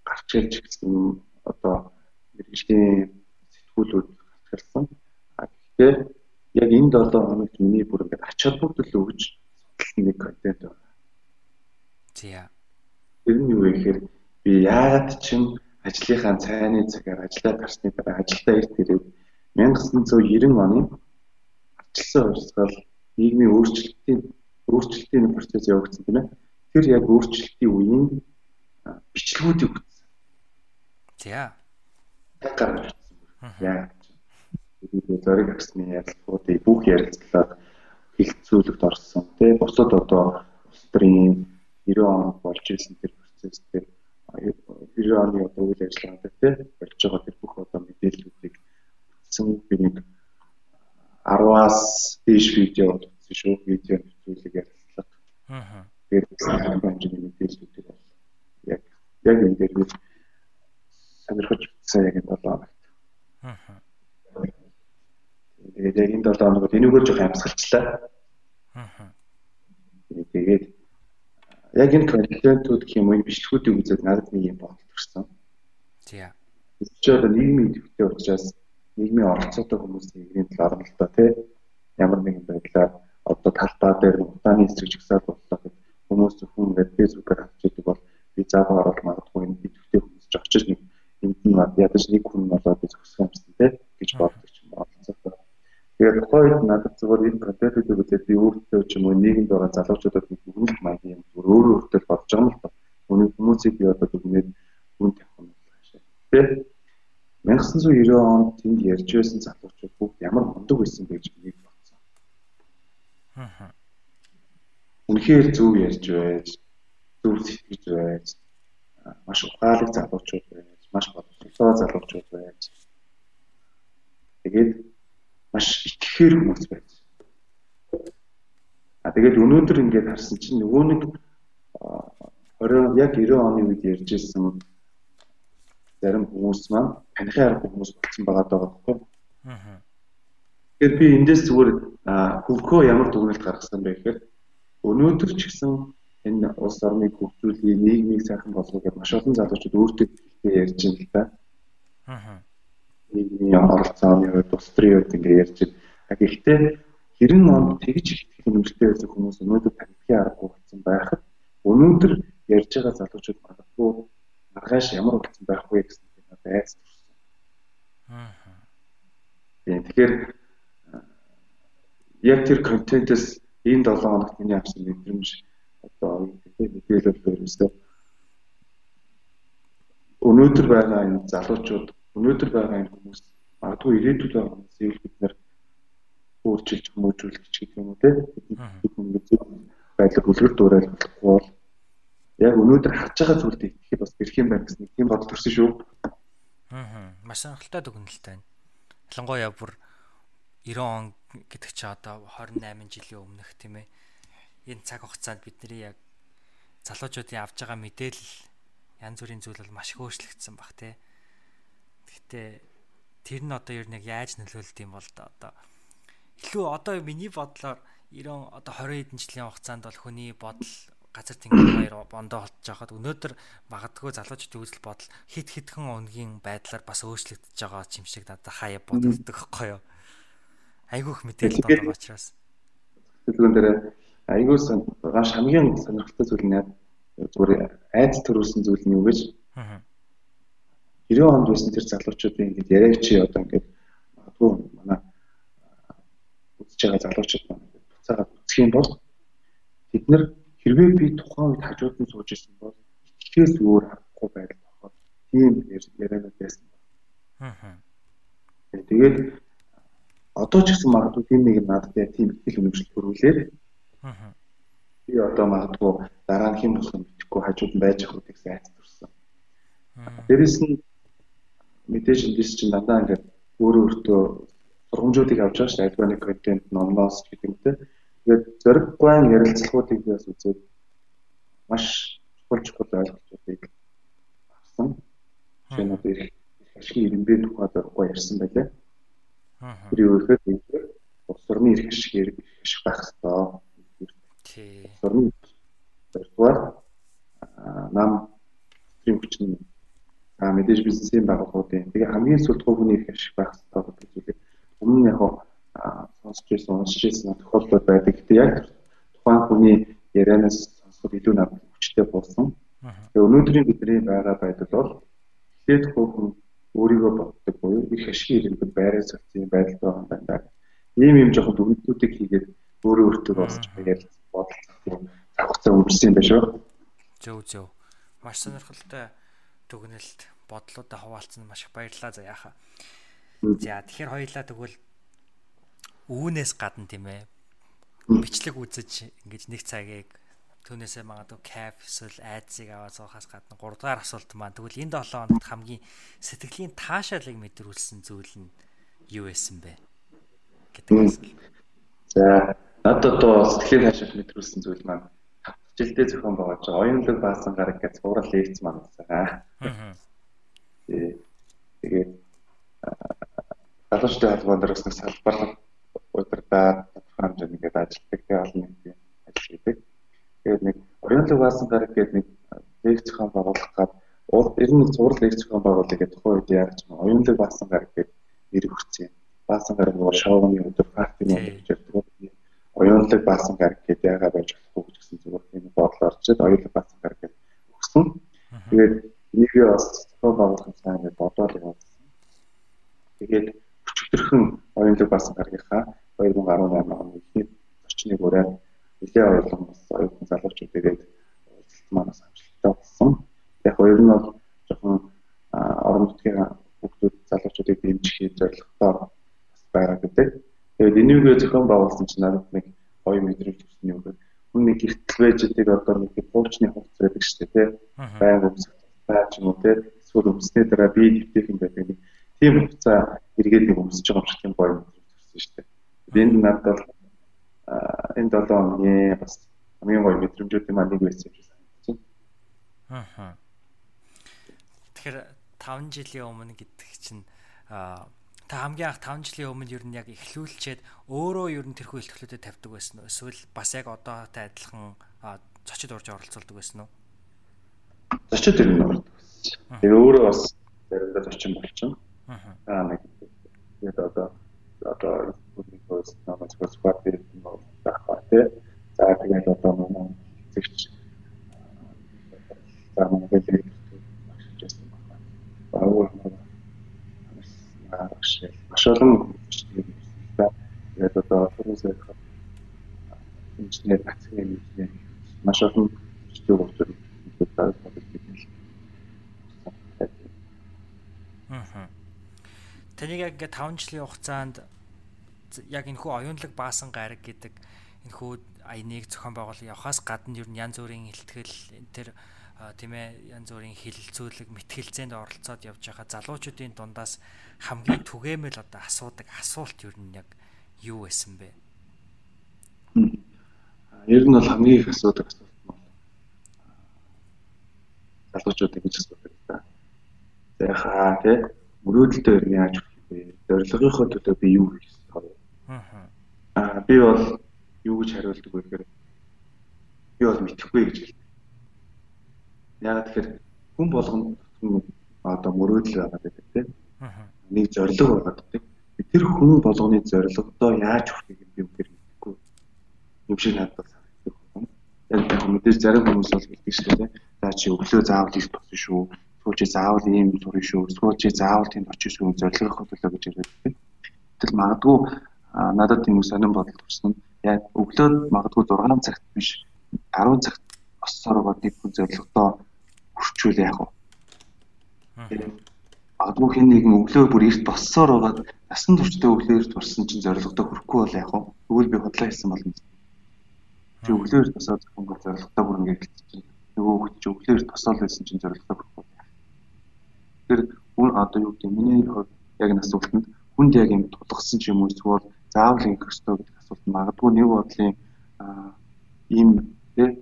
Гарч ирж гэсэн одоо мэрэгжлийн сэтгүүлүүд гарчсан. А гэхдээ яг энэ 7 хоногт миний бүр ингээд ач холбогдол өгж судалсан нэг контент байна. За. Тэр нь юу вэ гэхээр би яагаад ч юм ажлынхаа цайны цагаар ажиллаад гарсны дараа ажилдаа ирт ирээд 1990 оны арчилсан хувьсгал нийгмийн өөрчлөлтийн өөрчлөлтийн процесс явагдсан тийм ээ. Тэр яг өөрчлөлтийн үеийн бичлэгүүдийг үзсэн. За. Гарч ирсэн. Яа. Тэгээд зориг агсны ярилцлагуудыг бүх ярилцлага хилцүүлэгт орсон. Тэ бусад одоо улс төрийн 90 он болж ирсэн тэр процесс дээр 90 оны одоо үйл ажиллагаанд тэ болж байгаа тэр бүх одоо мэдээллүүдийг утсан би нэг 10-аас дээш видео утсан шүү. Видео зүйлийг ярилцлага. Аа. Тэгээд хэмжээний мэдээллүүдийг бол яг яг энэ дээр би сонирхож утсан яг энэ 7 хоногт. Аа. Тэгээд яг энэ 7 хоногт энэгээр жоох амьсгалчлаа. Аа. Тэгээд яг энэ контентууд гэх юм уу бичлэгүүдийг үзээд надад нэг юм бодол төрсөн. Тийм. Одоо нийгмийн идэвхтэй учраас нийгмийн оролцоотой хүмүүсийн нэгний талаар л та тий ямар нэгэн байдлаар одоо талбай дээр утааны эсрэг жигсаал боллоо гэдэг хүмүүс зөвхөн ингээд фэйсбүүкээр авч идэг бол би заавал орол магадгүй энэ идэвхтэй хүмүүс ч очиж нэг энд нь ядаж нэг хүн болоод зөксөх юмсан те гэж боддог юм байна. Тэгээд тухайд надад зөвхөн энэ контентыг үзээд би өөртөө ч юм уу нийгэмд байгаа залуучуудад өгүүлэх маягийн юм зүгээр өөрөө өөртөө бодож байгаа юм л ба. Өнөө хүмүүсийг би одоо дүгнээд хүн тавих юм байна шээ. Тэгээд 1990 онд тэнд ярьж байсан залуучууд бүгд ямар мундаг байсан бэ гэж би. Үнэхээр зөв ярьж байж, зөв сэтгэж байж, маш ухаалаг залуучууд байж, маш бодлоо залуучууд байж. Тэгээд маш итгэхээр хүмүүс байж. А тэгээд өнөөдөр ингээд харсан чинь нөгөө нэг 20 яг 90 оны үед ярьж ирсэн зарим хүмүүс маань танихын арга хүмүүс болсон байгаа даа байхгүй. Аа. Тэгэхээр би эндээс зүгээр хөвгөө ямар дүгнэлт гаргасан бэ гэхээр өнөөдөр ч гэсэн энэ улс орныг хөгжүүлэх, нийгмийг сайхан болгох гэж маш олон залуучууд өөртөө ярьж байна л да. Аа. Нийгмийн оролцооны хувьд, улс төрийн хувьд ингэ ярьж байна. Гэхдээ хэрэн онд тэгж их нэмэртэй байсан хүмүүс өнөөдөр танихын арга болсон байхад өнөөдөр ярьж байгаа залуучууд магадгүй маргааш ямар болсон байх вэ гэсэн би надад айц төрсөн. Аа. Тэгэхээр яг тэр контентээс энэ 7 хоногт миний авсан мэдрэмж одоо мэдээлэл өөрөөсөө өнөөдөр байгаа энэ залуучууд өнөөдөр байгаа энэ хүмүүс магадгүй ирээдүйд байгаа хүмүүсийг бид нэр өөрчилж хүмүүжүүлэх гэх юм уу те бид байдлаар хүлгэр дуурайж болохгүй бол яг өнөөдөр харж байгаа зүйлд итгэхэд бас бэрх юм байна гэсэн тийм бодол төрсөн шүү. Аа. Маш сонирхолтой дүгнэлттэй байна. Ялангуяа бүр 90 он гэдэг чи одоо 28 жилийн өмнөх тийм ээ. Энэ цаг хугацаанд бидний яг залуучуудын авж байгаа мэдээлэл янз бүрийн зүйл бол маш хөөшлөгдсөн баг тий. Гэхдээ тэр нь одоо ер нь яг яаж нөлөөлд юм бол одоо илүү одоо миний бодлоор 90 одоо 20 хэдэн жилийн хугацаанд бол хүний бодол газар тэнгэр баяр бондоо холдож байхад өнөөдөр магадгүй залуучуудын үзэл бодол хит хитгэн өнгийн байдлаар бас өөрчлөгдөж байгаа юм шиг надад хаяа бодогддог *laughs* байхгүй юу? Айгүйх мэдээлэл байгаа учраас төлөвөн дээр айгүй гаш хамгийн сонирхолтой зүйл нь зүгээр айц төрүүлсэн зүйл нь юу гэж 90 онд байсан тэр залуучуудын ингэж яриаг чи одоо ингээд магадгүй манай үзэж байгаа залуучууд маань буцаагаад үзэх юм бол бид нар хэрвээ би тухайн үед хажууд нь сууж ирсэн бол итгэхээс өөр харахгүй байдал багт тийм ярианууд байсан. Аа. Тэгээд одоо ч гэсэн магадгүй тийм нэг надад яг тийм ихтгэл өнөмжлөл төрүүлээд аа би одоо магадгүй дараа нь хэн болох юм битгэхгүй хажууд нь байж ах үгтэй айц төрсөн. Дээрэс нь мэдээж эндээс чинь дандаа ингээд өөрөө өөртөө сургамжуудыг авч байгаа шүү. Альбаны контент, номноос гэдэг юм те. Тэгээд зориггүй ярилцлагуудыг бас үзээд маш чухал чухал ойлголтуудыг авсан. Нь одоо их ашигын ирэмбэ тухайд гоё ярьсан байлаа. Тэр юу гэхээр улс орны эрх ашиг эрх ашиг байх хэрэгтэй. Тий. Улс орны хоёрдугаар нам стрим хүчин а мэдээж бизнесийн байгууллагуудын тэгээ хамгийн сүүлд хувийн эрх ашиг байх хэрэгтэй гэдэг зүйлийг өмнө яг сонсч ирсэн уншиж ирсэн тохиолдол байдаг. Гэтэ яг тухайн хүний ярианаас сонсоход илүү над хүчтэй болсон. Тэгээ өнөөдрийн бидний байгаа байдал бол эхлээд хувийн өөрийгөө боддог буюу их ашиг ирэмбэг байраа зохицсон байдалтай байгаа юм байна. Ийм юм жоохон дүгнэлтүүдийг хийгээд өөрөө өөртөө босч яриад бодолцох завхцаа өнгөрсөн юм байна шүү. Зөв зөв. Маш сонирхолтой дүгнэлт бодлуудаа хуваалцсан маш их баярлалаа заяаха. За тэгэхээр хоёлаа тэгвэл үүнээс гадна тийм ээ бичлэг үзэж ингэж нэг цагийг Түүнээсээ магадгүй cap эсвэл айдсыг аваад суухаас гадна 3 дугаар асуулт маань тэгвэл энэ 7 хоногт хамгийн сэтгэлийн таашаалыг мэдрүүлсэн зүйл нь юу байсан бэ гэдэг асуулт. За надад одоо сэтгэлийн таашаал мэдрүүлсэн зүйл маань жилдээ зохион байгуулж байгаа оюунлаг баасан гараг гэж цуврал лекц маань байгаа. Аа. Тэгээд залуучдын холбоон дээр бас нэг салбар удирдаа тодорхой хэмжээнд ингээд ажилладаг олон нийтийн ажил хийдэг. Тэгээд нэг орионлог баасан гараг гэдэг нэг лекц зохион байгуулах гад ер нь зураг лекц зохион байгуулах гэдэг тухайн үед яаж ч оюунлаг баасан гараг гэдэг нэр өгсөн. Баасан гараг бол шоуны өдөр партийн өдөр гэж ярьдаг. оюунлаг баасан гараг гэдэг яага байж болохгүй гэсэн зүгээр тийм бодлоо орчод оюунлаг баасан гараг гэдэг өгсөн. Тэгээд энийгээ бас зохион байгуулах сайн гэж бодоод явуулсан. Тэгээд өчигдөрхөн оюунлаг баасан гарагийнхаа 2018 оны ихний зочныг ураад нэлээ оюулган бас оюутан залуучууд тэгээд уулзалт манаас амжилттай болсон. Яг хоёр нь бол жоохон орон нутгийн хүүхдүүд залуучуудыг дэмжих зорилготой бас байгаа гэдэг. Тэгээд энийгээ зохион байгуулсан чинь надад нэг гоё мэдрэмж төрсөн юм байна. Хүн нэг гэртэл байж идэг одоо нэг хуучны хувцас байдаг шүү дээ тий. Баян хувцас байж юм уу тий. Эсвэл өмснээ дараа би дэвтэх юм байдаг нэг тийм хувцас эргээд нэг өмсөж байгаа юм шиг тийм гоё мэдрэмж төрсөн шүү дээ. Энд надад энэ 7 оны бас хамгийн гоё мэдрэмжүүдийн маань нэг байсан юм шиг байна. Аа. Тэгэхээр 5 жилийн өмнө гэдэг чинь та хамгийн анх 5 жилийн өмнө ер нь яг эхлүүлчихэд өөрөө ер нь тэрхүү ихтгэлүүдэд тавьдаг байсан уу? Эсвэл бас яг одоотой адилхан зочид урж оролцуулдаг байсан уу? Зочид ер нь оролцдог. Тэр өөрөө бас заримдаа зочин болчихно. Аа нэг тэгээд одоо одоо хөөс намайг спорт дээр юм байна тий. За тэгээд одоо манай зэгч за манай хэлийг багшиж байсан байна. Баавал багш маш олон тэгээд одоо түрүүсээ инженер нацгийн инженер. Маш олон учраас байдаг гэдэг Аа. Таныг яг ингээд 5 жилийн хугацаанд яг энэ хүү оюунлаг баасан гараг гэдэг энэ хүү аяныг зохион байгуулах явахаас гадна ер нь янз бүрийн ихтгэл тэр тийм ээ янз бүрийн хилэлцүүлэг мэтгэлцээнд оролцоод явж байгаа залуучуудын дундаас хамгийн түгээмэл одоо асуудаг асуулт ер нь яг юу байсан бэ? Ер нь бол хамгийн их асуудаг асуулт нь залуучуудын гэж асуудаг та. За хаа тий мөрөөдөлтөө ер нь яаж өгөх вэ? Зорилгынхоо төлөө би юу хийх вэ? Аа би бол юу гэж хариулдаг вэ гэхээр би бол мэдэхгүй гэж хэлдэг. Яг тэгэхээр хүн болгонд одоо мөрөөдөл байгаа гэдэг тийм. Нэг зорилго байгаа гэдэг. Тэр хүн болгоны зорилгодоо яаж хүрэхийг би үгээр мэдэхгүй. Юм шиг надад санагддаг. Яг яг мэдээж зарим хүмүүс бол хэлдэг шүү дээ. За чи өглөө заавал их босно шүү. Эсвэл чи заавал ийм сурна шүү. Эсвэл чи заавал тэнд очих шүү. Зорилгын хөдөлгөө гэж ярьдаг. Тэгэл магадгүй надад тийм сонирн бодол төрсөн. Яг өглөө магадгүй 6 цагт биш 10 цагт оссоор байгаа нэг хүн зорилгодоо хүрчүүл яах вэ? Магадгүй хэн нэгэн өглөө бүр эрт боссоор байгаа насан туршдаа өглөө эрт борсон чинь зорилгодоо хүрэхгүй бол яах вэ? Тэгвэл би бодлоо хэлсэн болно. Чи өглөө эрт босоод хүн зорилгодоо хүрнэ гэж чинь нөгөө чи өглөө эрт босоод байсан чинь зорилгодоо хүрэхгүй. Тэр хүн одоо юу гэдэг миний хувьд яг энэ асуултанд хүнд яг юм тулгсан ч юм уу эсвэл заавал ингэх ёстой гэдэг асуулт магадгүй нэг бодлын ийм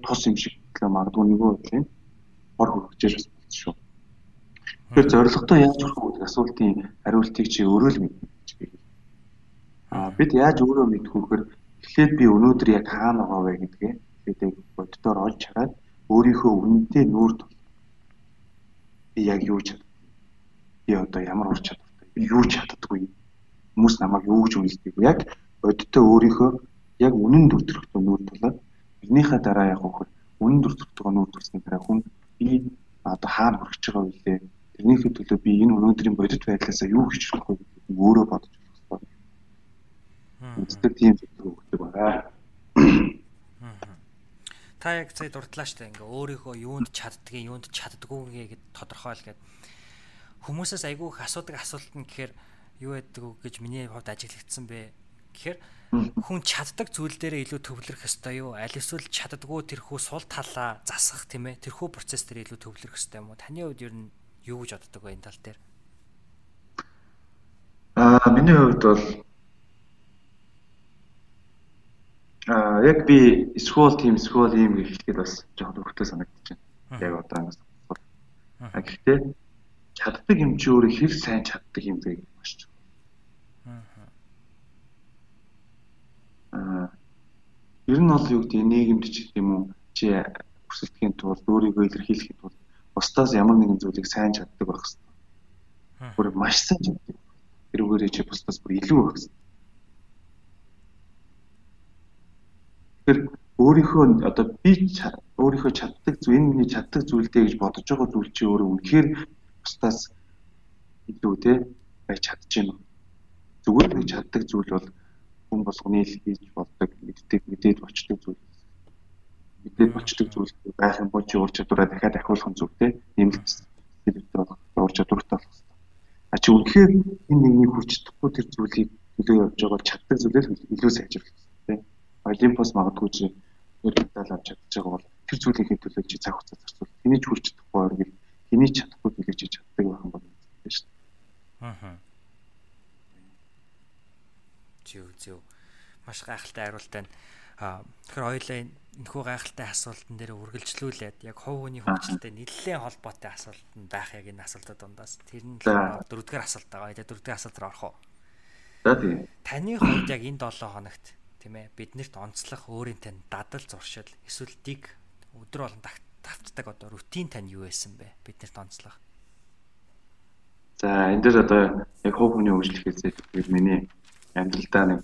тус юм шиг магадгүй нэг бодлын хор хөргөжж бас болсон шүү. Тэгэхээр зорилготой яаж хүрэх вэ гэдэг асуултын хариултыг чи өөрөө л мэднэ гэж би. Аа бид яаж өөрөө мэдэх гэхээр эхлээд би өнөөдөр яг хаана байгаа вэ гэдгээ тэгээд боддоор олж хараад өөрийнхөө үнэнтэй нүүр тул. Би яг юу чаддаг. Би одоо ямар ур чадвартай. Би юу чаддаггүй. Хүмүүс намайг юу гэж үнэлдэг вэ? Яг боддоо өөрийнхөө яг үнэн дүртрэхтэй нүүр тулаад тэрнийхээ дараа яг хөхөр үнэн дүртрэхтэй нүүр тулсны дараа хүн би одоо хаана хүрч байгаа вэ? Тэрнийхээ төлөө би энэ өнөөдрийн бодит байдлаасаа юу хийж болох вэ гэдэг өөрөө бодож болох хэрэгтэй. Үздэг тийм зүйл өгдөг байгаа. Та яг сая дурдлаа штэ ингээ өөрийнхөө юунд чаддгийг юунд чаддгүйгээ гэд тодорхойл гэд хүмүүсээс айгүй их асуудаг асуулт нь гэхээр юу вэ гэж миний хувьд ажиглагдсан бэ гэхээр хүн чаддаг зүйл дээрээ илүү төвлөрөх ёстой юу? Аль эсвэл чаддаггүй тэрхүү сул талаа засах тийм ээ. Тэрхүү процесс дээр илүү төвлөрөх ёстой юм уу? Таны хувьд ер нь юу гэж боддог вэ энэ тал дээр? Аа миний хувьд бол аа яг би скол тим скол ийм гэж хэлэхэд бас жоохон санагдаж байна. Яг одоо ангаас. А гэхдээ чаддаг юм чи өөрөө хэр сайн чаддаг юм бэ гэж маш чухал. Ер нь бол юу гэдэг нийгэмд ч гэдэг юм уу чи өрсөлдөхийн тулд өөрийгөө илэрхийлэхийн тулд бусдаас ямар нэгэн зүйлийг сайн чаддаг байх хэрэгтэй. Бүр маш сайн чаддаг. Тэрүүгээрээ чи бусдаас бүр илүү байх хэрэгтэй. Тэгэхээр өөрийнхөө одоо би өөрийнхөө чаддаг зүйл энэ миний чаддаг зүйлдээ гэж бодож байгаа зүйл чи өөрөө үнэхээр бусдаас илүү те байж чадчихэв. Зүгээр нэг чаддаг зүйл бол хүн болгоны л хийж болдог мэддэг мэдээд болчдөг зүйл. Мэдээд болчдөг зүйл байх юм бол чи ур чадвараа дахиад ахиулах зүйл те нэмэлт зүйлтэй болох ур чадвартай болох хэрэгтэй. А чи үнэхээр энэ нэгний хүч чадахгүй тэр зүйлийг төлөө явж байгаа бол чаддаг зүйлээс илүү сайжруулах те. Олимпос магадгүй чи нэг медаль авч чадж байгаа бол тэр зүйлийнхээ төлөө чи цаг хугацаа зарцуул. Тэний ч хүрч чадахгүй оргил хэний чадахгүй зүйлийг чи чаддаг байх юм бол тийм шүү дээ. Аа. Зүг зүг. Маш гайхалтай хариулт байна. Аа тэгэхээр хоёлаа энэхүү гайхалтай асуултан дээр үргэлжлүүлээд яг хов хүний хөгжилтэй нэлээд холбоотой асуулт нь байх яг энэ асуултад дундаас тэр нь дөрөвдүгээр асуулт байгаа. Тэгээ дөрөвдүгээр асуулт руу орох уу? За тийм. Таны хувьд яг энэ 7 хоногт тийм ээ биднэрт онцлох өөрийн тань дадал зуршил эсвэл дэг өдөр болон тавтдаг одоо рутин тань юу байсан бэ биднэрт онцлох За энэ дээр одоо яг хувь хүний хөгжил хийzээ миний амьдралдаа нэг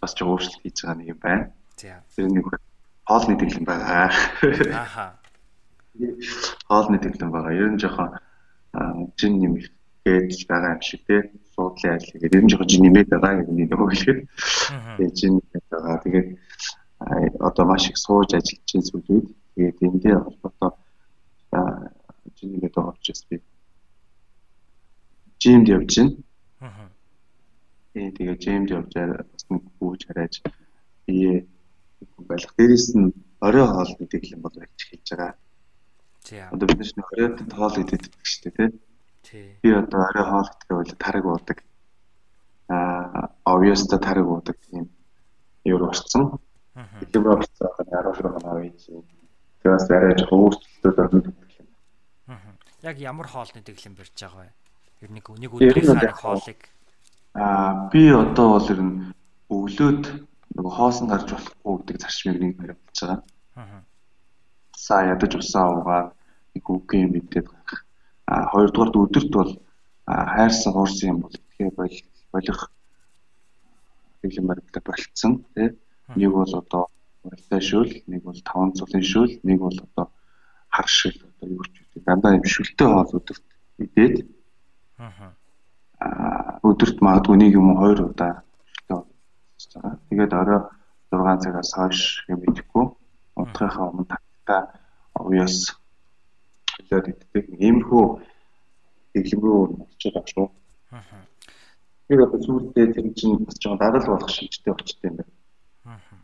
бас ч өөрчлөлт хийж байгаа нэг юм байна. Тэр нэг хоолны дэглэм байгаа. Ааха. Хоолны дэглэм байгаа. Ер нь жоохон жин юм гэж байгаа юм шиг тий суудлын ажил гэдэг. Ер нь жоохон жин нэмээд байгаа гэдэг нэг хөглөхөд. Тэгээ жин байгаа. Тэгээд одоо маш их сууж ажиллаж байгаа зүйлүүд. Тэгээд энэ дээр холбоотой жин нэмээд байгаа учраас би жимд явж байна. Аа. Ee тэгээ жимд явж бас нэг хүүж хараач бие байлах. Дээрээс нь орой хоолны дэглэм бол байж хэлж байгаа. За. Одоо бид нэг оройд тоол идэдэг шүү дээ тий. Би одоо арай хоол итгэв бол тариг уудаг. Аа, obvious-та тариг уудаг тийм юу. Тэгэхээр орцсон байгаа 10 руу наваа ийж. Тэгээс арай жоо өөрчлөлтөд орно гэдэг юм. Аа. Яг ямар хоолны дэглэм барьж байгаа вэ? Ер нэг нэг өдрийн хоолыг аа би одоо бол ер нь өглөөд нөгөө хоосон гарч болохгүй гэдэг зарчмыг нэг баримтж байгаа. Аа. Саа ядаж усаа уугаад нэг үгүй мэдээд гарах А хоёрдугаард өдөрт бол хайрсан хуурсан юм бол тэгэхээр болох хэвлэн баримттай болцсон тий. Нэг бол одоо уралтай шүүл, нэг бол таван цулын шүүл, нэг бол одоо хар шүүл одоо юу ч гэдэг. Дандаа юм шүлтэй хоол өдөрт идээд аа өдөрт магадгүй нэг юм уу хоёр удаа байгаа. Тэгээд орой 6 цагаас хойш юм идэхгүй. Унтахынхаа өмнө тагтаа уяас хилээд иддэг. Иймэрхүү дэглэм рүү очиж байгаа шүү. Аа. Тэр одоо сүүлдээ тэр чинь бас жоо дарал болох шийдтэй болчтой юм байна. Аа.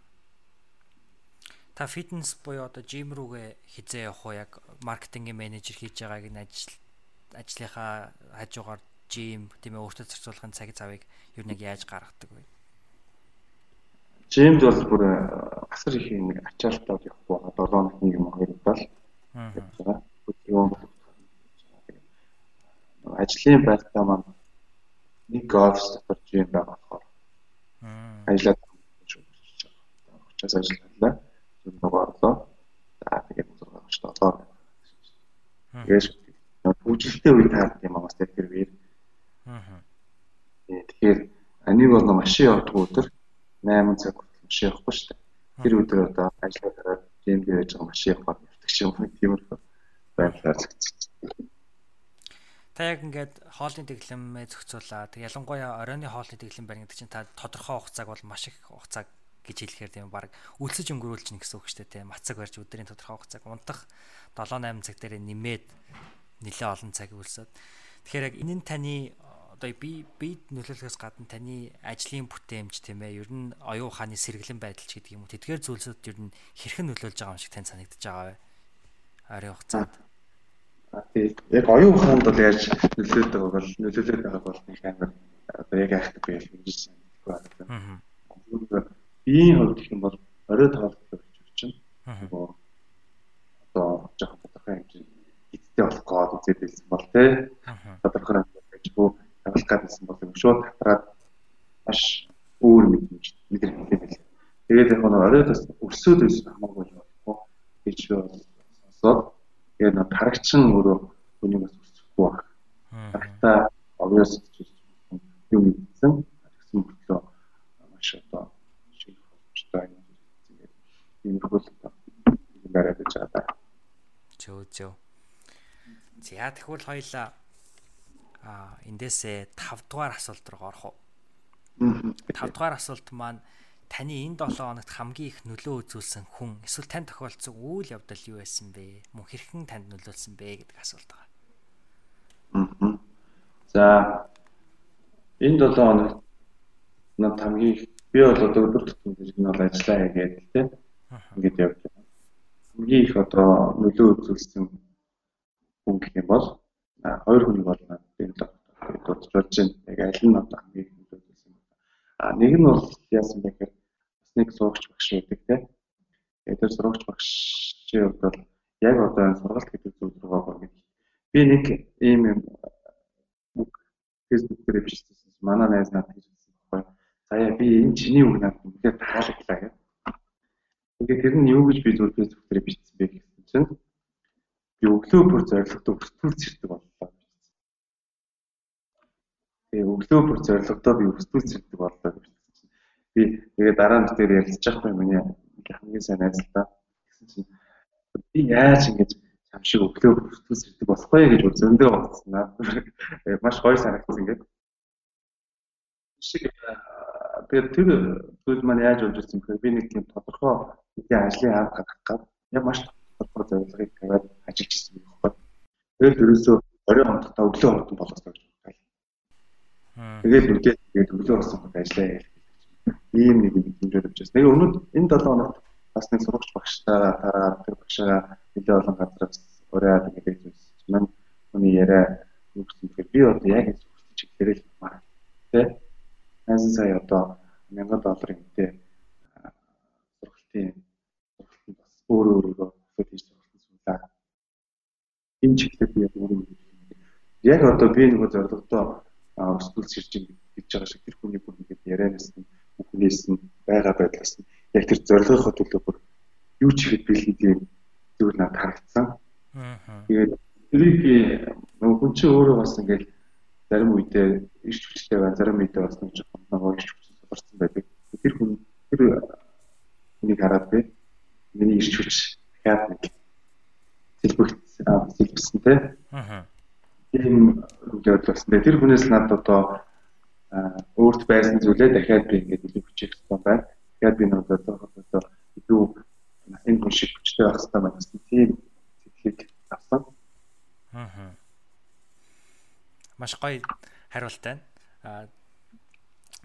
Та фитнес буюу одоо жим рүүгээ хизээ явах уу яг маркетингийн менежер хийж байгааг нь ажил ажлынхаа хажуугаар жим тийм ээ өөртөө зарцуулахын цаг завыг юу нэг яаж гаргадаг вэ? Жимд бол бүр асар их нэг ачаалтаа явахгүй байгаа 7 хоног нэг юм хоёр удаа л. Аа ажлын байртаа маань нэг офис дотор жим байгаа болохоор ажиллаад учраас ажилладлаа. Зүг нөгөө орлоо. За тэгээд 6 7 Тэгээс бүжгэлтэй үе таард юм аа бас тэр вэр. Аа. Тэгэхээр нэг бол машин явдаг өдөр 8 цаг хүртэл машин явахгүй шүү дээ. Тэр өдөр одоо ажиллаад хараад жимд яаж байгаа машин явах явдаг юм. Тиймэрхүү байдлаар зэгцэлж. Та яг ингээд хоолны дэглэмээ зохицуулаад ялангуяа оройны хоолны дэглэм барь гэдэг чинь та тодорхой хугацааг бол маш их хугацааг гэж хэлэхээр тийм баг үлсэж өнгөрүүлж нэг гэсэн үг шүү дээ тийм мацаг барьж өдрийн тодорхой хугацааг унтах 7 8 цаг дээр нэмээд нэлээ олон цаг үлсээд тэгэхээр яг энэ нь таны одоо би би нөлөөлөхөөс гадна таны ажлын бүтээмж тийм ээ ер нь оюун ухааны сэргэлэн байдал ч гэдэг юм уу тэдгээр зүйлсүүд ер нь хэрхэн нөлөөлж байгаа юм шиг тань санагдаж байгаа вэ ойрын хугацаанд Тэгээд яг оюун ухаанд бол яаж нөлөөлөд байгааг бол нөлөөлөд байгааг бол нэг амар одоо яг айхдаг гэж санагддаг байна. Аа. Биеийн хувьд гэх юм бол орой тоолдог гэж чинь. Аа. Одоо жоохон тодорхой хэмжээнд эцтэй болох гээд үзээд байсан бол тий. Тодорхой хэмжээнд явах гэдсэн бол шууд татраад маш өөр мэдээж мэдэрхтэй байл. Тэгээд яг нь орой бас өрсөд байсан хамаагүй болохгүй гэж бол сонсоод Тэгээ нөө тарагчин өөрөө хүний бас өсөхгүй баг. Тарагтаа obvious юм мэдсэн. Тэгсэн мөртлөө маш одоо шиг боломжтой юм. иймэрхүү л бариад байж байгаа даа. Зөө зөө. За тэгвэл хоёлаа а эндээсээ 5 дугаар асуулт руу орох уу? 5 дугаар асуулт маань таны энэ 7 хоногт хамгийн их нөлөө үзүүлсэн хүн эсвэл тань тохиолдсон үйл явдал юу байсан бэ? Мөн хэрхэн танд нөлөөлсөн бэ гэдэг асуулт байгаа. Аа. За энэ 7 хоногт над хамгийн их би бол одоо өдөр тутмын зэрэг нь бол ажиллаа хийгээд тийм ингээд явж байна. Хамгийн их одоо нөлөө үзүүлсэн хүн гэх юм бол хоёр хүн бол энэ дуудаж болж байна. Яг аль нь одоо хамгийн нөлөө үзүүлсэн бэ? А нэг нь бол яасан бэ гэхээр бас нэг суугч багш байдаг тийм. Тэгээд тэр сурагч багшийн хувьд бол яг одоо энэ сургалт гэдэг зүйл рүү гоо гэж би нэг ийм юм Facebook дээр бичсэн. Манай найз надад хэлсэн байхгүй. Заяа би энэ чиний үг надад үнэхээр таалагдлаа гэдэг. Тэгээд тэр нь юу гэж би зүгээр Facebook дээр бичсэн бэ гэсэн чинь би өглөө бүр зоригтой өртүүлж ирдэг боллоо. Тэгээ өглөө бүр зоригтой би өртүүлж ирдэг боллоо гэж бичсэн. Би тэгээ дараа нь тэр ярилцж байхгүй миний хамгийн сайн найз л та. Гэсэн чинь би яаж ингэж чам шиг өглөө өртүүлж ирдэг болохгүй гэж зөндөө бодсон наа. Маш гоё санагдсан ингээд. Шиг тэгээд тэр зүйл маань яаж болж ирсэн бэхээр би нэг тийм тодорхой хэдийн ажлын арга гаргах гад яг маш тодорхой зорилгыг тавиад ажиллаж ирсэн юм байна. Тэгээд ерөөсөө орой хондохтой өглөө хондог болгосоо гэж бодлоо. Тэгээд үгээд тэгээд өглөө болсон хот ажиллаа яах ийм нэг юм хэмжээр явж байна. Тэгээд өнөөдөр энэ 7 хоногт бас нэг сурагч багштайгаа тараад тэр багшаа нэлээ олон газраас ураад гэдэг зүйлс маань хүний яриа юу гэсэн тэгэхээр би одоо яг энэ сурагч чиглэлээр л маа. Тэ? Найзан сая одоо 1000 долларын үнэтэй сургалтын сургалтанд бас өөр өөрөөрөө өсөж хийж сургалтын суулаа. Энэ чиглэлээр би яг өөрөө яг одоо би нөгөө зорилгодоо өсвөл сэрж гэж байгаа шиг тэр хүний бүр ингээд ярианаас нь бүхнээс нь байгаа байдлаас нь яг тэр зорилгынхоо төлөө бүр юу ч ихэд бэлгэдэг зүйл надад харагдсан. Тэгээд тэрийг хүн чинь өөрөө бас ингээд зарим үедээ ирч хүчтэй байна, зарим үедээ бас нэг жоохон нөгөө ирч хүч сурцсан байдаг. Тэр хүн тэр хүнийг хараад би миний ирч хүч дахиад нэг сэлбэгт сэлбсэн те. Аа. Тийм үгээд болсон. Тэр хүнээс надад одоо өөрт байсан зүйлээ дахиад би ингээд илүү хүчээр хэвээр байна. Тэгэхээр би нэг одоо одоо илүү энэ хүн шиг хүчтэй байх хэрэгтэй байна гэсэн тийм сэтгэлийг авсан. Аа. Маш гоё хариулт байна. Аа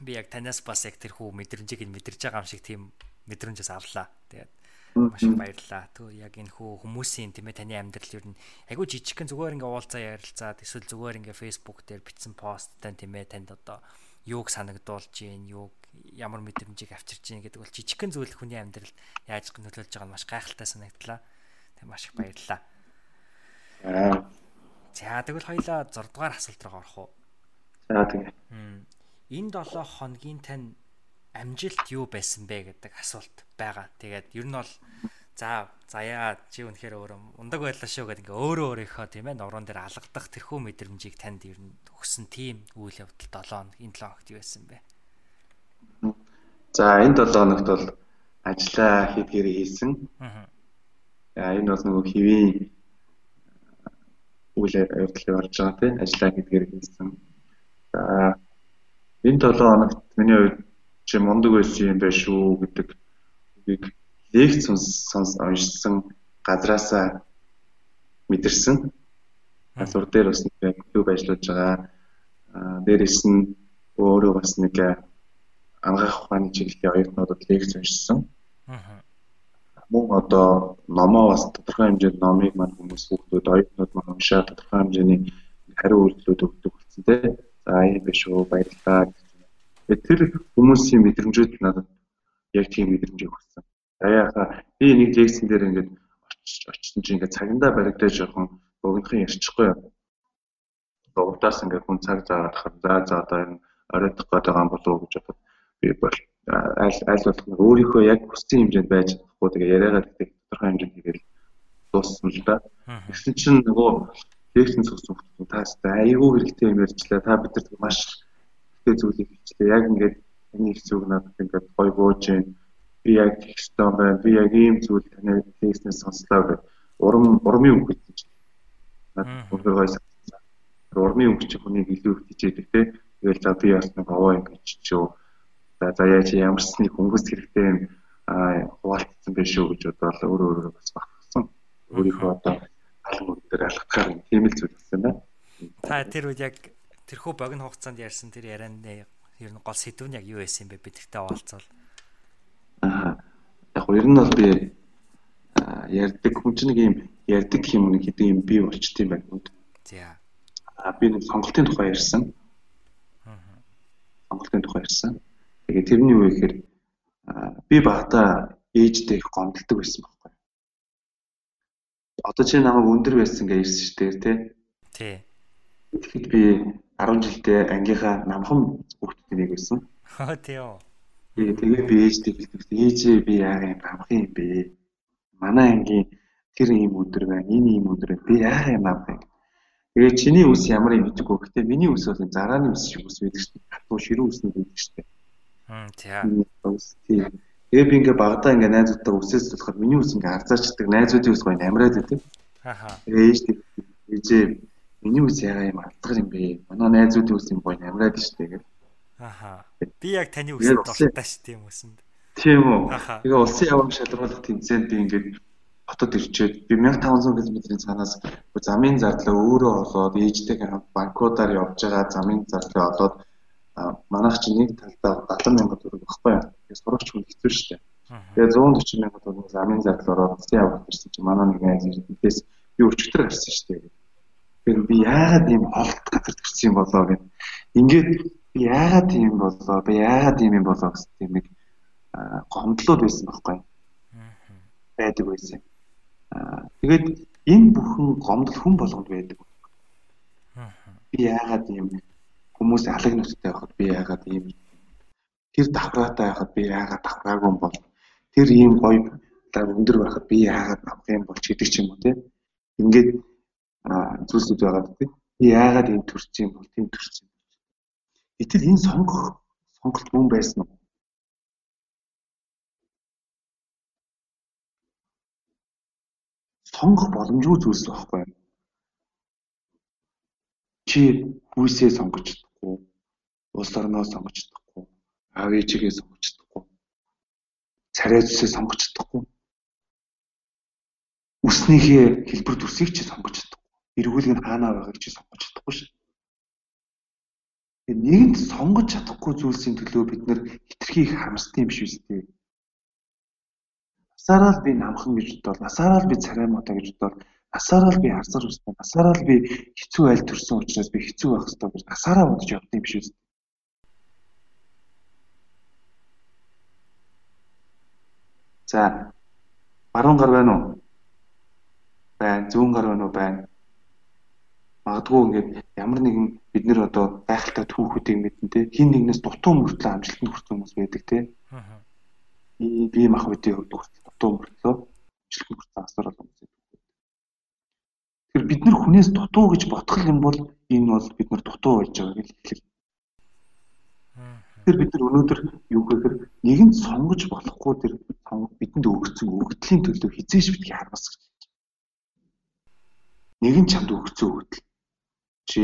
би яг танаас бас яг тэр хүү мэдрэмжийг нь мэдэрч байгаа юм шиг тийм мэдрэмжээс авлаа. Тэгээд маш их баярлалаа. Төө яг энэ хүү хүмүүсийн тийм ээ таны амьдрал ер нь айгүй жижигхэн зүгээр ингээ уулзаа ярилцаад эсвэл зүгээр ингээ Facebook дээр бичсэн посттан тийм ээ танд одоо юуг санагдуулж гин юуг ямар мэдрэмжийг авчирч гин гэдэг бол жижигхэн зүйл хүний амьдралд яаж нөлөөлж байгаа нь маш гайхалтай санагдлаа. Тэг маш их баярлалаа. За тэгвэл хоёлаа 6 дугаар асуулт руу орох уу? За тэгээ. Энэ 7 хоногийн тань амжилт юу байсан бэ гэдэг асуулт байгаа. Тэгээд ер нь бол за заяа чи үнэхээр өөрөө ундаг байлаа шүү гэдэг ингээ өөрөө өөрийнхөө тийм ээ нуруунд дээр алгадах тэрхүү мэдрэмжийг танд ер нь өгсөн тийм үйл явдал 7 энэ 7 хоногт юу байсан бэ? За энэ 7 хоногт бол ажиллаа хийдгээр хийсэн. Аа. Энэ бол нөгөө хэвийн үйл явдал болж байгаа тийм ажиллаа хийдгээр хийсэн. За энэ 7 хоногт миний хувьд чи мундаг байсан юм байна шүү гэдэг үгийг лекц сонс уншсан газраасаа мэдэрсэн. Асуур дээр бас нэг юу ажиллаж байгаа. Аа дээрэс нь өөрөө бас нэг ангаах ухааны чиглэлийн оюутнуудад лекц уншсан. Аа. Мөн одоо номоо бас тодорхой хэмжээнд номыг маань хүмүүс хүүхдүүд оюутнууд маань уншаад тодорхой хэмжээний хариу үйлдэлүүд өгдөг болсон тийм. За ийм биш үү баярлалаа Тэр хүмүүсийн мэдрэмжүүд надад яг тийм мэдрэмжийг өгсөн. Аяаха би нэг лекцэн дээр ингээд очсон чинь ингээд цагандаа баригдаж жоохон богинохон ярьчихгүй юу. Богдоос ингээд хүн цаг заагаад хаа за за одоо энэ оройтох гэдэг юм болов уу гэж бодоод би бол аль аль болох өөрийнхөө яг хүссэн хэмжээнд байж чадахгүй тэгээ яриагаад гэдэг тодорхой хэмжээнд хийгээл дууссан л да. Тэгсэн чинь нөгөө лекцэн цогсон хүмүүс та айгүй хэрэгтэй юм ярьчлаа. Та бидэрт маш хэрэгтэй зүйлийг хэлчихлээ. Яг ингээд энэ их зүг надад ингээд гой бууж जैन би яг хэвээр байна. Би яг ийм зүйл таны текстнээс сонслоо гэж урам урмын үг хэлж байна. Өндөр гойс. Урмын үг чи хүнийг илүү их хичээдэг те. Тэгэл за би бас нэг овоо ингэж чөө. За за яаж ямарсны хөнгөс хэрэгтэй юм аа хуваалцсан байх шүү гэж бодоод өөр өөрөөр бас багтсан. Өөрийнхөө одоо алган дээр алхахаар тийм л зүйл болсон байна. Та тэр үед яг тэрхүү богино хугацаанд ярьсан тэр ярианд ер нь гол сэдв нь яг юу байсан бэ? Би тэртээ овалцвал. Аа яг ер нь бол би ярьдаг хүн чинь нэг юм ярьдаг юм нэг хэдэн юм бий болчт юм байна. За. А би нэг сонголтын тухай ярьсан. Аа. Сонголтын тухай ярьсан. Тэгээ тэрний юу гэхээр би багтаа ээжтэй их гомдолдог байсан байхгүй. Одоо чи намайг өндөр байсан гэж ирсэн шүү дээ тий. Тий. Тэгэхэд би 10 жилдээ ангийнхаа намхан хүүхдтэй нэг байсан. Аа тий юу. Тэгээ би ээжтэй хэлдэг. Ээжээ би яагаад намхан юм бэ? Манай ангийн тэр ийм өдөр байна. Энэ ийм өдөр. Би яагаад намхан? Тэгээ чиний үс ямар юм гэдэггүй. Гэтэ миний үс бол зарааны үс шиг үс байдаг шүү дээ. Хатуу ширүү үс нэг байдаг шүү дээ. Аа тий. Тэгээ би ингээ багадаа ингээ найзуудтай үсээс болохоор миний үс ингээ арзаачдаг найзуудын үс гоё амраад байдаг. Ахаа. Тэгээ ээжтэй ээжээ миний үс ягаа юм алдгар юм бэ? Манай найзуудын үс юм гоё амраад штэ гэл. Ахаа. Би яг таны үсэнд дуртай ш тийм үсэнд. Тийм үү. Тэгээ улсын явам шалруулах тэмцээнд би ингээд хотод ирчээд би 1500 км-ийн цаанаас замын зардлаа өөрөө олоод ээжтэйгээ хамт банкудаар явж байгаа замын зардлаа олоод манайх чинь нэг талдаа 70 сая төгрөг багхгүй юу. Тэгээ сурагч хүн хэцүү шүү дээ. Тэгээ 140 сая төгрөг замын зардал ороод улсын явах гэсэн чинь манай нэг айз эрдэнэс би өчтөр гарсан шүү дээ. Тэгэхээр би яагаад ийм холт газар төрсэн юм болоо гэв. Ингээд би яагаад ийм болоо би яагаад ийм юм болоо гэсэн тийм нэг гомдлууд байсан байхгүй байдаг байсан. Тэгээд энэ бүхэн гомдол хүн болгонд байдаг. Би яагаад ийм хүмүүс алаг нүцтэй байхад би яагаад ийм тэр давхраатай байхад би яагаад давхраагүй юм бол тэр ийм гоё өндөр байхад би яагаад авах юм бол ч гэдэг ч юм уу те ингээд зүйлсүүд байгаа тийм би яагаад ийм төрчих юм бол тийм төрчих юм гэтэл энэ сонгох сонголт мөн байсан уу? Сонгох боломжгүй зүйлс байхгүй чи хүүсээ сонгож чадахгүй улс орноо сонгож чадахгүй аав ээжигээ сонгож чадахгүй царай зүсээ сонгож чадахгүй үснийхээ хэлбэр төсийг чи сонгож эргүүлэг нь хаанаа байгааг чи сонгож чадахгүй шээ нэгэнт сонгож чадахгүй зүйлсийн төлөө бид нэр хитрхи их харамсдаг юм биш үстэй насаараа л би намхан гэж бодоод насаараа л би царай модоо гэж бодоод насаараа л би харсаар өссөн насаараа л би хэцүү айл төрсөн учраас би хэцүү байх хэрэгтэй гэж насаараа бодож явдсан юм биш үү За баруун гар байна уу? Байна. Зүүн гар байна уу? Байна. Магадгүй ингээд ямар нэгэн бид нэр одоо гайхалтай түүхүүдийг мэдэн те хин нэгнээс дутуу мөртлөө амжилтанд хүрсэн хүмүүс байдаг те. Аа. Би мах үдийн хувьд дутуу мөртлөө амжилтанд хүрсэн асар олон хүмүүс Тэгэхээр бид нар хүнээс дутуу гэж бодох юм бол энэ бол бид нар дутуу байж байгаа гэж хэлэх. Тэгэхээр бид нар өнөөдөр юу гэхээр нэгэн сонгож болохгүй тэр бидэнд өгсөн өгдлийн төлөө хизээш битгий хармас гэж. Нэгэн чамд өгсөн өгдөл. Чи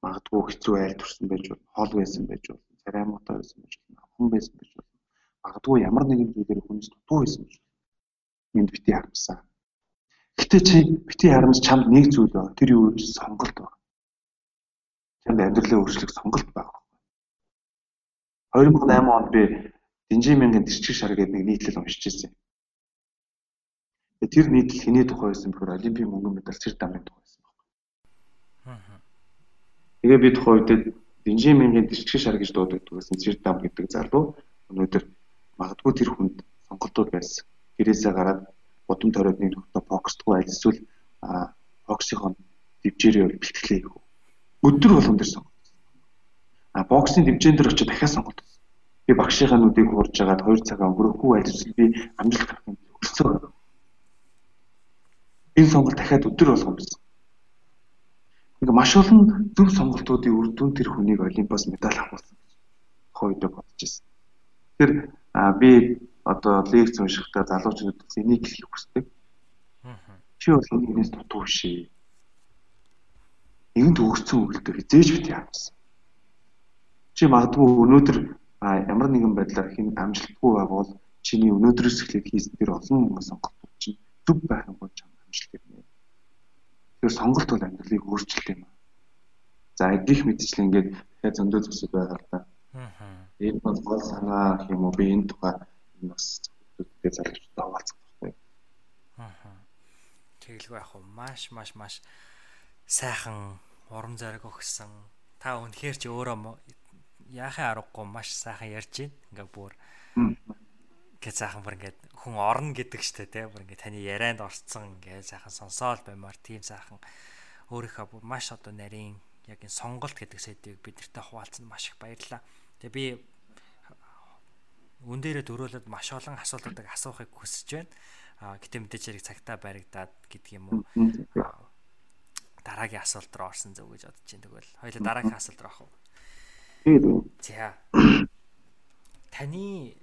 магадгүй хэцүү айл төрсэн байж бол, хол байсан байж бол, царай муутай байсан байж бол, хүн байсан байж бол, магадгүй ямар нэгэн зүйлээр хүнээс дутуу байсан байж. Энд битгий хармасаа. Гэтэ чи битгий харамс чамд нэг зүйл байна. Тэр юу вэ? Сонголт байна. Чамд амьдралын өөрчлөлт сонголт байна. 2008 онд би Динжи мянган тэрчиг шар гэдэг нэг нийтлэл уншиж ирсэн. Тэр нийтлэл хэний тухай байсан бөхөр олимпийн мөнгөн медаль цэр дамын тухай байсан. Тэгээ би тухай үед Динжи мянган тэрчиг шар гэж дуудагддаг байсан цэр дам гэдэг залуу өнөөдөр магадгүй тэр хүнд сонголтууд байсан. Гэрээсээ гараад бодом тойроод нэг нөхдөд фокусдгүй аль эсвэл фокусынхоо дивжээрээ бэлтгэлээ хийх. Өдөр болгон дээр сонголт. А боксын дивжэн дээр очиж дахиад сонголт. Би багшийнхаа нүдийг хуурж агаад 2 цагаа өнгөрөхгүй аль эсвэл би амжилт гарах юм өсцөө. Энэ сонголт дахиад өдөр болгон байсан. Ингээ маш олон зөв сонголтуудын үр дүн тэр хүнийг Олимпиас медаль авах болсон гэж хойдоо бодож ирсэн. Тэгэхээр би одоо лекц уншихдаа залуучууд энийг хэлэх хүсдэг. Чи бол энэс дутуу шээ. Энд өгсөн үгэлдээ хизээж бит яамсан. Чи магадгүй өнөөдөр ямар нэгэн байдлаар хин амжилтгүй байгавал чиний өнөөдрөөс эхлээд хийсэн тэр олон сонголтууд чинь зүв байх юм бол чам амжилт ирнэ. Тэр сонголт бол амьдралыг өөрчилдөг юм. За гих мэдчлээ ингээд дахиад зөндөө зүйлсүүд байгаа л да. Аа. Энэ бол гол санаа гэх юм уу би энэ тухай бас зүйлүүдтэй залуучуудаа хаваалцах хэрэгтэй. Аа. Тэгэлгүй яг маш маш маш сайхан урам зориг өгсөн. Та үнэхээр ч өөрөө яахын аргагүй маш сайхан ярьж байна. Ингээ бүр гэж сайхан бүр ингээд хүн орно гэдэг штэ тий. Бүр ингээд таны ярианд орцсон ингээд сайхан сонсоол баймаар тийм сайхан өөрийнхөө маш одоо нарийн яг энэ сонголт гэдэг сэдвийг бидэртээ хуваалцсан маш их баярлалаа. Тэгээ би үн дээрээ дөрөөлөд маш олон асуултуудыг асуухыг хүсэж байна. А гэтээ мэдээж хэрэг цагтаа баригдаад гэдэг юм уу. Дараагийн асуулт руу орсон зөв гэж бодож байна. Тэгвэл хоёул дараагийн асуулт руу ах уу. За. Таны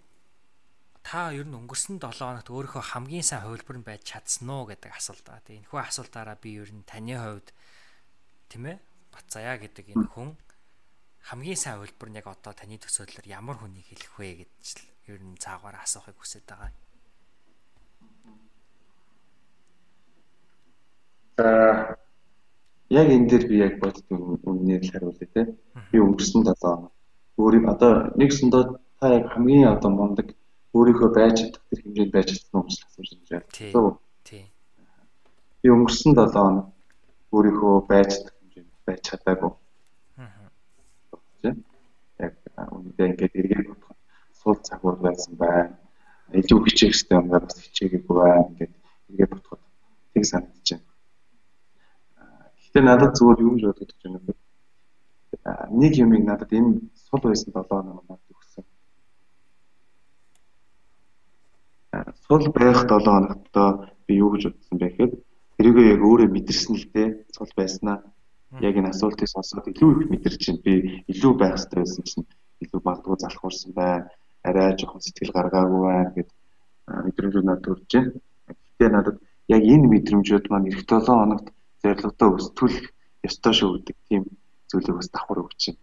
та ер нь өнгөрсөн 7 хоногт өөрийнхөө хамгийн сайн хувилбар нь байж чадсан уу гэдэг асуулт аа. Тэгээ энэхүү асуултаараа би ер нь таны хувьд тийм ээ Бацаяа гэдэг энэ хүн хамгийн сайн хөлбөр нь яг одоо таны төсөөллөөр ямар хүнийг хэлэх вэ гэж л ер нь цаагаар асуухыг хүсэж байгаа. За яг энэ дээр би яг боддог үнээр л хариулъя те. Би өнгөрсөн 7 хоног өөрийн одоо нэгсэндээ та яг хамгийн одоо мундаг өөрийнхөө байж чадах тэр хэмжээнд байж чадсан уу гэж асууж байна. Тийм. Би өнгөрсөн 7 хоног өөрийнхөө байж чадах байж чадаагүй. Аа. Яг үнэндээ ингээд эргээд бодоход суул цагууд байсан байна. Илүү хичээх хэрэгтэй юм байна бас хичээгээгүй байна. Ингээд эргээд бодоход тэг санагдаж байна. Гэхдээ надад зүгээр юу гэж бодож байна? Нэг юм надад энэ сул байсан 7 хоног надад Сул байх 7 хоногт би юу гэж бодсон бэ гэхэд тэрийгээ яг өөрөө мэдэрсэн л дээ сул байснаа яг энэ асуултыг сонсоод илүү их мэдэрч чинь би илүү байх хэрэгтэй байсан чинь илүү багдгүй залхуурсан байна. Арай жоохон сэтгэл гаргаагүй байна гэд мэдрэмжүүд надад төрж байна. Гэхдээ надад яг энэ мэдрэмжүүд маань эх 7 хоногт зорилгодоо өсвөл ёстой шүү гэдэг тийм зүйлийг бас давхар өгч байна.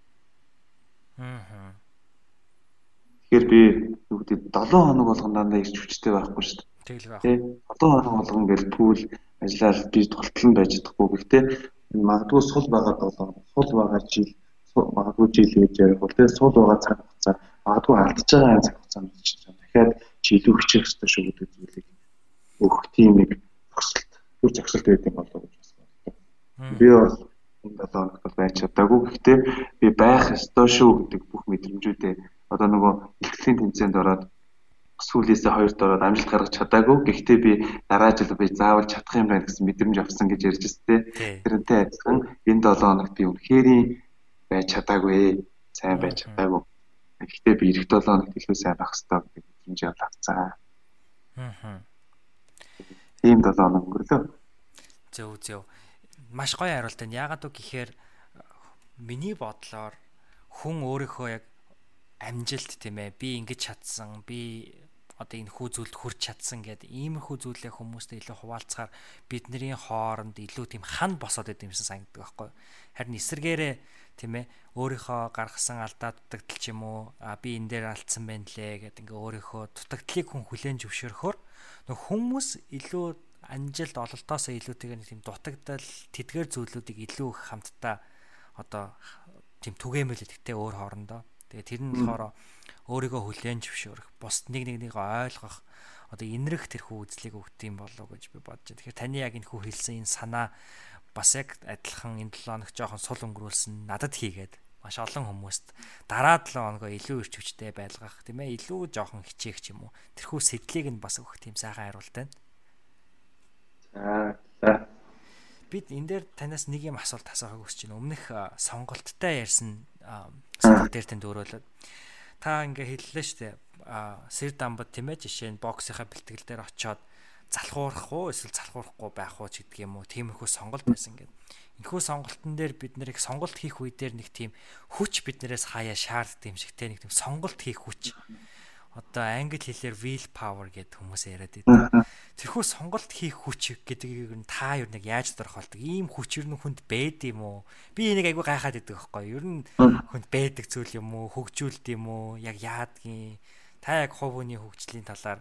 Аа. Тэгэхээр би юу гэдэг 7 хоног болгон дандаа ирч хүчтэй байхгүй шүү дээ. Тэгэл байх. 7 хоног болгон ингээл пүүл ажиллаад би тултал нь байж чадахгүй. Гэхдээ магадгүй сул байгаа долоо сул байгаа жил магадгүй жил гэж ярих бол тэгээ сул байгаа цаг хугацаа магадгүй алдчихж байгаа цаг хугацаанд ч дахиад жилүү хичээх хэрэгтэй шүү гэдэг зүйлийг өгөх тийм нэг зогсолт үр зогсолт байдаг болов уу гэж бас бодлоо. Би бол энэ долоо хоногт бол байж чадаагүй. Гэхдээ би байх ёстой шүү гэдэг бүх мэдрэмжүүдээ одоо нөгөө ихтгэлийн тэмцээнд ороод сүүлээсээ хоёрт ороод амжилт гаргаж чадаагүй. Гэхдээ би дараа жил би заавал чадах юм байна гэсэн мэдрэмж авсан гэж ярьж өстэй. Тэрнтэй адилхан энэ 7 хоногт би үнэхээр байж чадаагүй. Сайн байж чадаагүй. Гэхдээ би эх 7 хоногт илүү сайн байх хэрэгтэй гэдэг мэдрэмж авлаа. Аа. Ийм 7 хоног өнгөрлөө. Зөв зөв. Маш гоё хариулт байна. Яагаад вэ гэхээр миний бодлоор хүн өөрийнхөө яг амжилт тийм ээ. Би ингэж чадсан би одоо энэ хүү зүйлд хүрч чадсан гэдэг иймэрхүү зүйлээ хүмүүстэй илүү хуваалцахаар бидний хооронд илүү тийм хан босоод идэв юмсан санагддаг байхгүй харин эсэргээрээ тийм ээ өөрийнхөө гаргасан алдаа дутагдал ч юм уу а би энэ дээр алдсан байна лээ гэдэг ингээ өөрийнхөө дутагдлыг хүн хүлээн зөвшөөрөхөөр нөх хүмүүс илүү амжилт ололтоосоо илүүтэйгээр тийм дутагдал тэдгээр зүйлүүдийг илүү их хамтдаа одоо тийм түгээмэл гэдэгтэй өөр хоорондоо тэгээ тэр нь болохоор өөрийгөө хүлээн зөвшөөрөх, бусд нэг нэгнийг ойлгох одоо инрэх тэрхүү үзлийг өгд юм болов уу гэж би бодож байна. Тэгэхээр таны яг энэ хүү хэлсэн энэ санаа бас яг адилхан энэ 7 хоног жоохон сул өнгөрүүлсэн надад хийгээд маш олон хүмүүст дараа 7 хоногоо илүү ирч хүчтэй байлгах тийм ээ илүү жоохон хичээх юм уу тэрхүү сэтлийг нь бас өгөх тийм сайхан хариулт байна. За. Бид энэ дээр танаас нэг юм асуулт асуухыг хүсэж байна. Өмнөх сонголттой ярьсан сэтэл дээр тэнд өөрөөлөд та ингээ хэллээ. А сэр дамбад тийм ээ жишээ нь боксынхаа бэлтгэл дээр очиод залхуурах уу эсвэл залхуурахгүй байх уу ч гэдэг юм уу. Тиймэрхүү сонголт байсан гэдэг. Энэхүү сонголтын дээр бид нарыг сонголт хийх үе дээр нэг тийм хүч биднээс хаяа шаарддаг юм шиг те нэг тийм сонголт хийх хүч. Одоо англи хэлээр will power гэдэг хүмүүс яриад байдаг. Тэрхүү сонголт хийх хүч гэдгийг нь та юу нэг яаж дөрөх болдог? Ийм хүч ер нь хүнд бэд юм уу? Би энийг айгүй гайхаад байдаг байхгүй юу? Ер нь хүнд бэдэг зүйл юм уу? Хөгжүүлд юм уу? Яг яадгийн? Та яг хувь хүний хөгжлийн талаар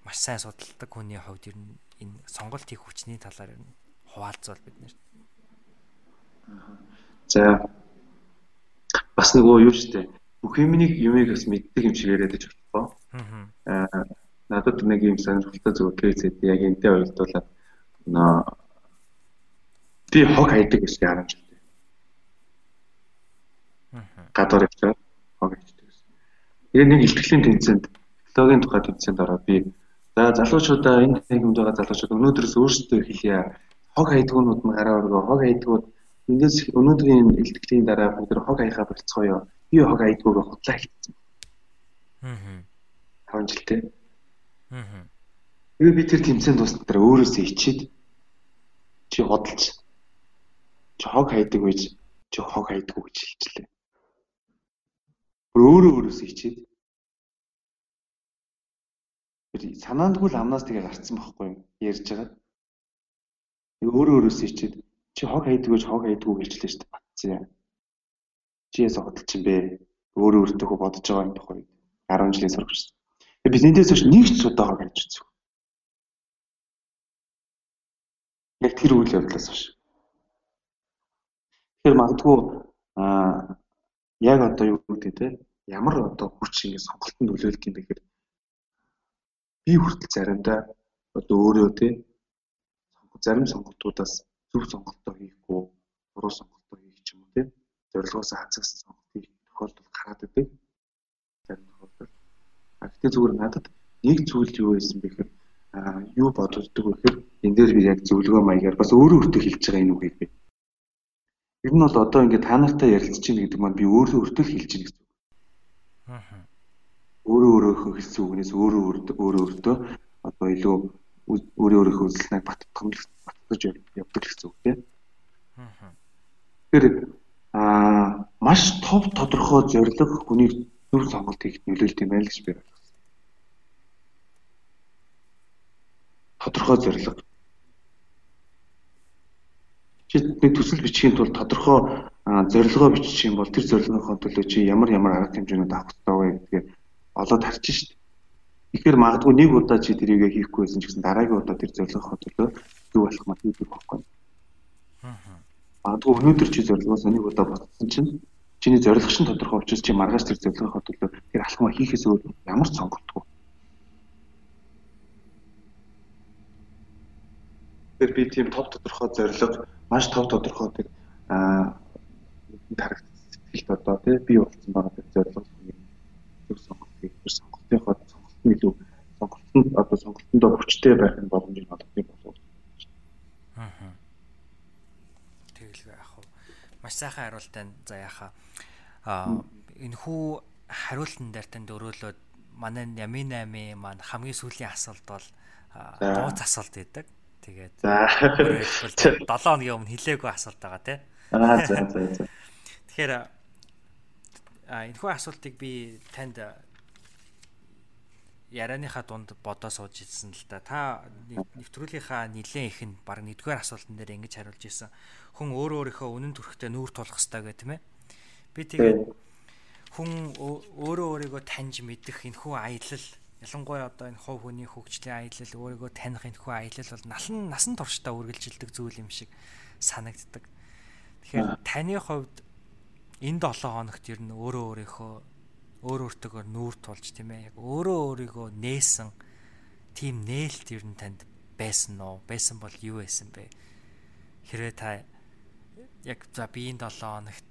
маш сайн судалдаг хүний хувьд ер нь энэ сонголт хийх хүчний талаар ер нь хуваалцвал бид нэр. За бас нөгөө юу ч тээ бүх юмыг юмыг бас мэддэг юм шиг яриад байж надад нэг юм сонирхолтой зүгээр кейсэд яг энтэй ойлдуулаад нөө би хог хайдаг гэж яарч байна. Гадар явчихад хог хайдаг гэсэн. Тэгээ нэг ихтгэлийн тэнцэнд технологийн тухай тэнцэнд ороод би за залуучуудаа энэ техникумд байгаа залуучууд өнөөдрөөс өөрсдөө хэлье. Хог хайдгуунууд нь гараа өргөө хог хайдгууд эндээс өнөөдрийн ихтгэлийн дараа бүгд хог хаяхаа болцгоё би хог айдгуугаа худлаа хэлсэн. Аа. 5 жилтэй. Аа. Тэгээ би тэр тэмцээнд дуснаар өөрөөсөө ичээд чи hodолж чи хог хайдаг байж чи хог хайдаггүй гэж хэлчихлээ. Өөрөө өөрөөсөө ичээд санаандгүй л амнаас тэгээ гарцсан байхгүй юу ярьж байгаа. Өөрөө өөрөөсөө ичээд чи хог хайдаг байж хог хайдаггүй гэлчлээ шүү дээ батцсан чиээс хөдөлж юм бэ? Өөрөө өөртөө бодож байгаа юм тухай 10 жилийн сурагч. Тэгээ би эндээс хойш нэг ч удаага гэж үзв. Яг тэр үйл явдлаас хойш. Тэгэхээр магадгүй аа яг одоо юу гэдэг те ямар одоо хүч ингэ сонголтод нөлөөлөх юм бэ гэхээр би хүртэл заримдаа одоо өөрөө те зарим сонголтуудаас зөв сонголтоо хийхгүй буруу сонголтоо хийх ч юм уу те зорилгоос хацагсан сонголтыг тохиолдол гараад идэг. А гэхдээ зүгээр надад нэг зүйл юу байсан бэ гэхээр а юу бодогддог вэ гэхээр энэ дээр би яг зөвлөгөө маягаар бас өөрөө өөртөө хэлж байгаа энэ үгийг би. Ер нь бол одоо ингээд та нартай ярилцж байна гэдэг маань би өөрөө өөртөө хэлж байна гэсэн үг. Аа. Өөрөө өөрөөхөө хэлсэн үгнээс өөрөө өөрөө өөртөө одоо илүү өөрөө өөрийнхөө үзэлтнийг баттгамж баттгаж явдаг гэсэн үг тийм. Аа. Тэгэхээр аа маш тов тодорхой зорилго хүний зөв сонголт хийхэд нөлөөлт юм байна л гэж би ойлгосон. Тодорхой зорилго. Чи нэг төсөл бичихийн тулд тодорхой зорилгоо бичих юм бол тэр зорилгынхоо төлөө чи ямар ямар арга хэмжээнүүд авах хэрэгтэй вэ гэдгийг олоод харчих шүү дээ. Тэгэхээр магадгүй нэг удаа чи тэрийг хийхгүй байсан ч гэсэн дараагийн удаа тэр зорилгынхоо төлөө юу болох маа хийх байхгүй. Аа Магадгүй өнөөдөр чи зорилгоос нэг удаа бодсон чинь чиний зорилго шин тодорхой учраас чи маргааш тэр зорилгынхаа төлөө тэр алхмаа хийхээс өөр ямар ч сонголтгүй. Тэр би тийм тов тодорхой зорилго, маш тов тодорхой тэр аа харагдчихлээ одоо тий би болсон байгаа тэр зорилго зөв сонголт хийх, сонголтынхоо сонголт нь илүү сонголтонд одоо сонголтондоо хүчтэй байх нь боломжийг олгох болов маш сайхан хариултаа за яхаа энэ хүү хариултан дээр танд өрөөлөөд манай Ямин 8 маань хамгийн сүүлийн асуулт бол дууц асуулт байдаг. Тэгээд за 7 *laughs* хоногийн өмнө хэлээгүй асуулт байгаа тий. Аа за за за. Тэгэхээр энэ хүү асуултыг би танд ярианыхаа дунд бодоо сууж ирсэн л да. Та нэвтрүүлгийнхаа нилээн их нь баг нэгдүгээр асуултан дээр ингэж хариулж ирсэн хүн өөрөө өөрийнхөө үнэн төрхтэй нүүр тулах хэрэгтэй гэх тийм ээ. Би тэгээд хүн өөрөө өөрийгөө таньж мэдэх энэ хүү аялал ялангуяа одоо энэ хов хүний хөгжлийн аялал өөрийгөө таних энэ хүү аялал бол насан насан туршдаа үргэлжилдэг зүйл юм шиг санагддаг. Тэгэхээр таны хувьд энэ 7 хоногт ер нь өөрөө өөрийнхөө өөр өөртөөгөө нүүр тулж тийм ээ яг өөрөө өөрийгөө нээсэн тийм нээлт ер нь танд байсан уу? Байсан бол юу байсан бэ? Хэрвээ та яг за би энэ 7 хоногт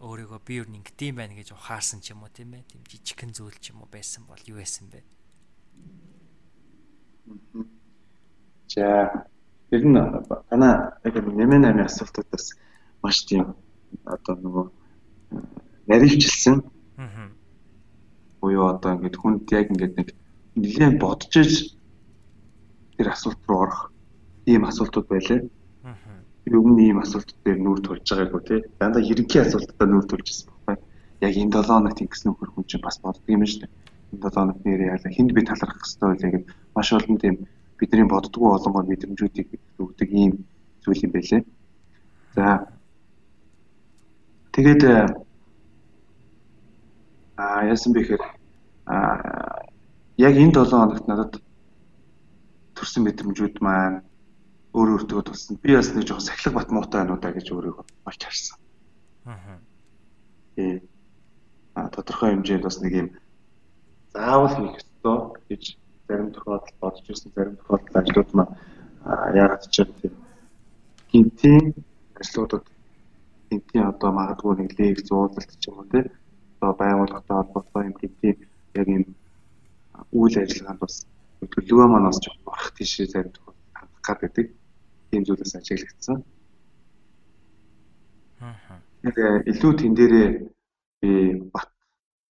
өөрийгөө би юу ингэдэм байх гэж ухаарсан ч юм уу тийм ээ тийм жижигхэн зүйл ч юм уу байсан бол юу байсан бэ? За ер нь танаа яг нэмэн амийн асуултуудаас маш тийм одоо нөгөө нарийнчилсан. Аа. Буюу одоо ингээд хүнд яг ингээд нэг нэлээд бодож иж тэр асуулт руу орох ийм асуултууд байлаа би өмнө ийм асуулт дээр нүүр тулж байгаагүй тий. Дандаа ерөнхий асуултаа нүүр тулж ирсэн байна. Яг энэ 7 хоногт ингэсэн нөхөр хүн чинь бас боддог юм шүү дээ. энэ 7 хоног нэр яалаа хүнд би талархах хэрэгтэй байлаа гэдэг маш олон тийм бидний боддгоо олонгоор мэдрэмжүүдийг өгдөг ийм зүйл юм байлээ. За тэгээд а яасан бэ гэхээр а яг энэ 7 хоногт надад төрсэн мэдрэмжүүд маань өөр өөртөө туссан. Би бас нэг жоохон сахилга бат муутай байна уу да гэж өөрийгөө олж харсан. Аа. Э а тодорхой хэмжээнд бас нэг юм заавал хийх ёстой гэж зарим тохиолдолд бодож ирсэн зарим тохиолдолд ажлууд маань яагаад ч тийм гинтийн ажлуудад гинтийн одоо магадгүй нэг лекц уулзалт ч юм уу тийм одоо байгууллагатай холбоотой юм гинтийн яг юм үйл ажиллагаанд бас төлөвөө маань бас орох тийшээ зарим тохиолдолд хандах гад байдаг. Тийм зүйлээс ажиглагдсан. Аа. Яг илүү тэн дээрээ би бат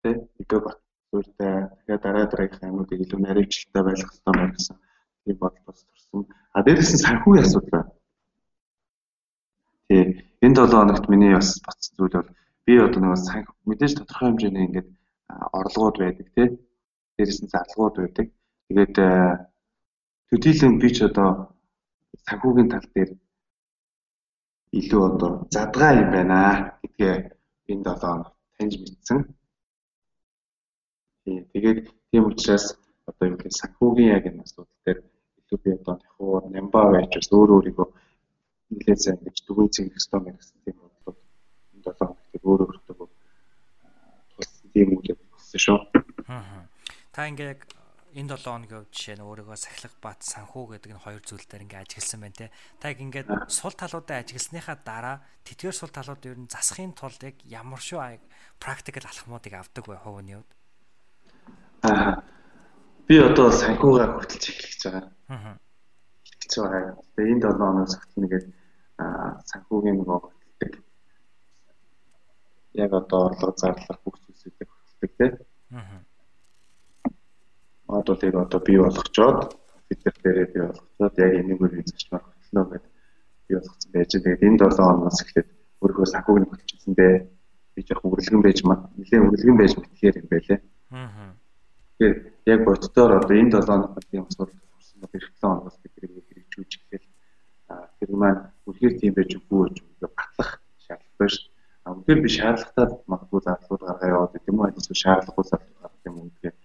тий эко бат зүйртэй тэгээд дараа дараагийнхаа юмнуудыг илүү наривчлалтай байлгах хэрэгтэй байна гэсэн тийм бодол бас төрсөн. А дээрээс нь санхүүгийн асуудал байна. Тий энэ 7 хоногт миний бас бацсан зүйл бол би одоо нэг санх мэдээж тодорхой хэмжээний ингээд орлогууд байдаг тий дээрээс нь зарлагууд байдаг. Тэгээд төдийлөн би ч одоо санхүүгийн тал дээр илүү одоо задгаа юм байна гэдгээ энэ 7 хоногт таньж мэдсэн. Тэгээд тийм учраас одоо юу гэх санхүүгийн яг энэ асуудал дээр илүү би одоо нөхөө нямба байж бас өөр өөрийгөө нэлээд сайн гэж дүгэн зинх хэвээр мэн гэсэн тийм бодлоо энэ 7 хоногт өөр өөртөө тулсан тийм үйл болсон шүү. Аа. Та ингээ энэ 7 хоногийн хувьд жишээ нь өөрийгөө сахилах бат санхүү гэдэг нь хоёр зүйл дээр ингээ ажигласан байна те. Та яг ингээд сул талуудаа ажигласныхаа дараа тэтгэр сул талууд ер нь засахын тулд яг ямар шүү практикл алхмуудыг авдаг бай хувийн хувьд. Аа. Би одоо санхугаа хөтөлж эхлэж байгаа. Аа. Эхлэж байгаа. Тэгээ энэ 7 хоногоос хөтөлнө гэдэг аа санхүүгийн нөгөө. Яг одоо орлого зарлах бүх зүйлсүүдийг хөтөлдөг тийм. Аа. Модулыг одоо бий болгочоод фитер дээрээ бий болгочоод яг энийг үеийн зарчмаар хөтлөнө гэдэг бий болгоцсон байж. Тэгээд энэ 7 хоногоос эхлээд өөрийнхөө санхүүг хөтөлчихсэн дээ. Би жоох үргэлгэн байж маа. Нилээн үргэлгэн байж мэтгэхээр юм байлээ. Аа Тэгэхээр яг боддоор одоо энэ 7 хоногт юм асуудал төрсөн бол эх 7 хоногоос бидний хэрэгжүүлж эхлэв. Тэр маань үнэхээр тийм байж үгүй гэж батлах шаардлагатай шүү. Үнэхээр би шаардлагатай магадгүй зарлууд гаргаа яваад гэдэг юм уу эсвэл шаардлагагүй зарлууд гаргах юм уу гэхээр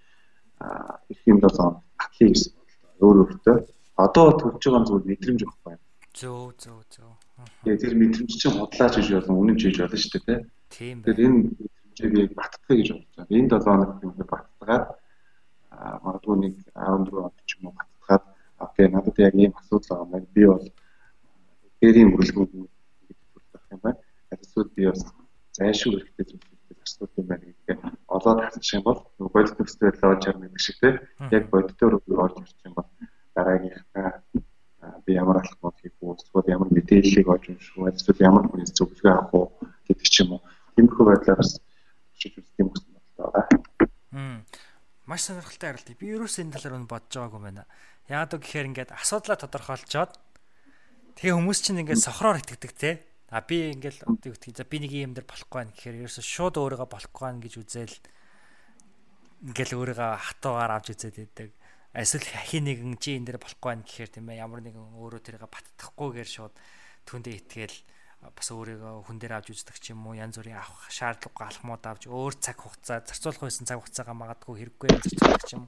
их юм 7 хоног батлах гэсэн. Өөр өөртөө одоо төрж байгаа зүйл мэдрэмж байхгүй. Зөө зөө зөө. Тэгээ тэр мэдрэмж чинь худлаач гэж болно, үнэн хийж болно шүү дээ, тийм. Тэгэхээр энэ мэдрэмжийг батгах гэж бодож байна. Энэ 7 хоногт юм батгаад магадгүй нэг 14 онд ч юм уу батгаад окей надад яг ийм асуудал байгаа маань би бол дээрийн гэдэг юм Эсвэл би бас зайлшгүй хэрэгтэй зүйлүүд асуудал юм байна гэдгээ олоод харчих юм бол бодит нөхцөл байдал олж харна гэдэг шиг тийм яг бодитоор орж ирчих юм бол дараагийнхаа би ямар алхмууд хийх үү эсвэл ямар мэдээллийг олж унших уу эсвэл ямар хүнээс зөвлөгөө авах уу гэдэг ч юм уу. Тиймэрхүү байдлаар бас шийдвэр үзэх юм болсон байна маш сонирхолтой харилт. Би ерөөсөө энэ талаар нь бодож байгаагүй байна. Яагаад гэхээр ингээд асуудлаа тодорхойлцоод тэгээ хүмүүс чинь ингээд сохроор итгэдэг те. А би ингээд одоо юу гэдэг за би нэг юм дээр болохгүй байх гэхээр ерөөсөө шууд өөрийгөө болохгүй байх гэж үзэл ингээл өөрийгөө хатуугаар авч үзээд байдаг. Эсвэл хин нэгэн чи энэ дээр болохгүй байх гэхээр тийм ээ ямар нэгэн өөрөө тэрийг баттахгүйгээр шууд түндэ итгээл бас өөрийгөө хүн дээр авч үздэг ч юм уу янз бүрийн авах шаардлагагүй алхмууд авч өөр цаг хугацаа зарцуулах байсан цаг хугацаагаа магадгүй хэрэггүй зарцуулах юм.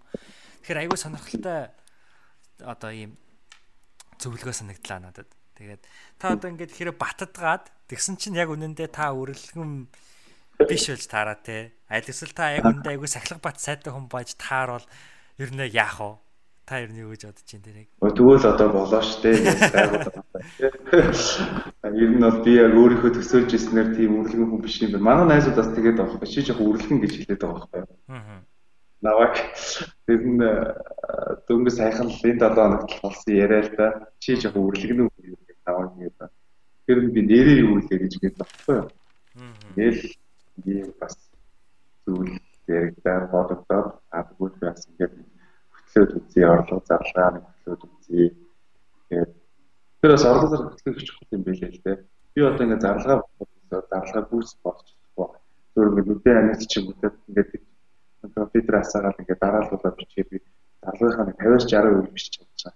Тэгэхээр айгүй сонирхолтой одоо ийм зөвлөгөө санагдлаа надад. Тэгээд та одоо ингээд хэрэг баттадгаад тэгсэн чинь яг үнэндээ та үрэлгэн биш болж таараа те. Аль эсвэл та яг үнэндээ айгүй сахилга бат сайтай хүн байж таар бол ер нь яах вэ? Та ер нь юу гэж бодож байна тэрийг? Тэгвэл одоо болоо штэ. *laughs* Ер нь бол би яг өөрийнхөө төсөөлж ирснээр тийм үрлэгэн хүн биш юм байна. Манай найзууд бас тэгээд байгаа байхгүй. Чи жоох үрлэгэн гэж хэлээд байгаа байхгүй. Аа. Наваг тэр нь дөнгөж сайхан л энэ 7 хоногт болсон яриа л да. Чи жоох үрлэгэн үү наваг гэдэг. Тэр би нэрээ юу лээ гэж байхгүй. Аа. Тэгэл би бас зүйл яригдаар бодогдоод тэгвэл бас ингээд хөтлөөд үзье, орлого зарлагаа нэг хөтлөөд үзье. Тэгээд тэр бас орлого зар хөтлөх чухал юм байлээ л дээ. Би одоо ингээд зарлагаа зарлага бүүс болж чадахгүй. Зөвхөн ингээд нүдэн амьд чинь бүтэд ингээд Тэгээ фидрасаагаар ингээд дараалуулаад бичээд би дарлагынхаа 50-60% бичиж чадчихсан.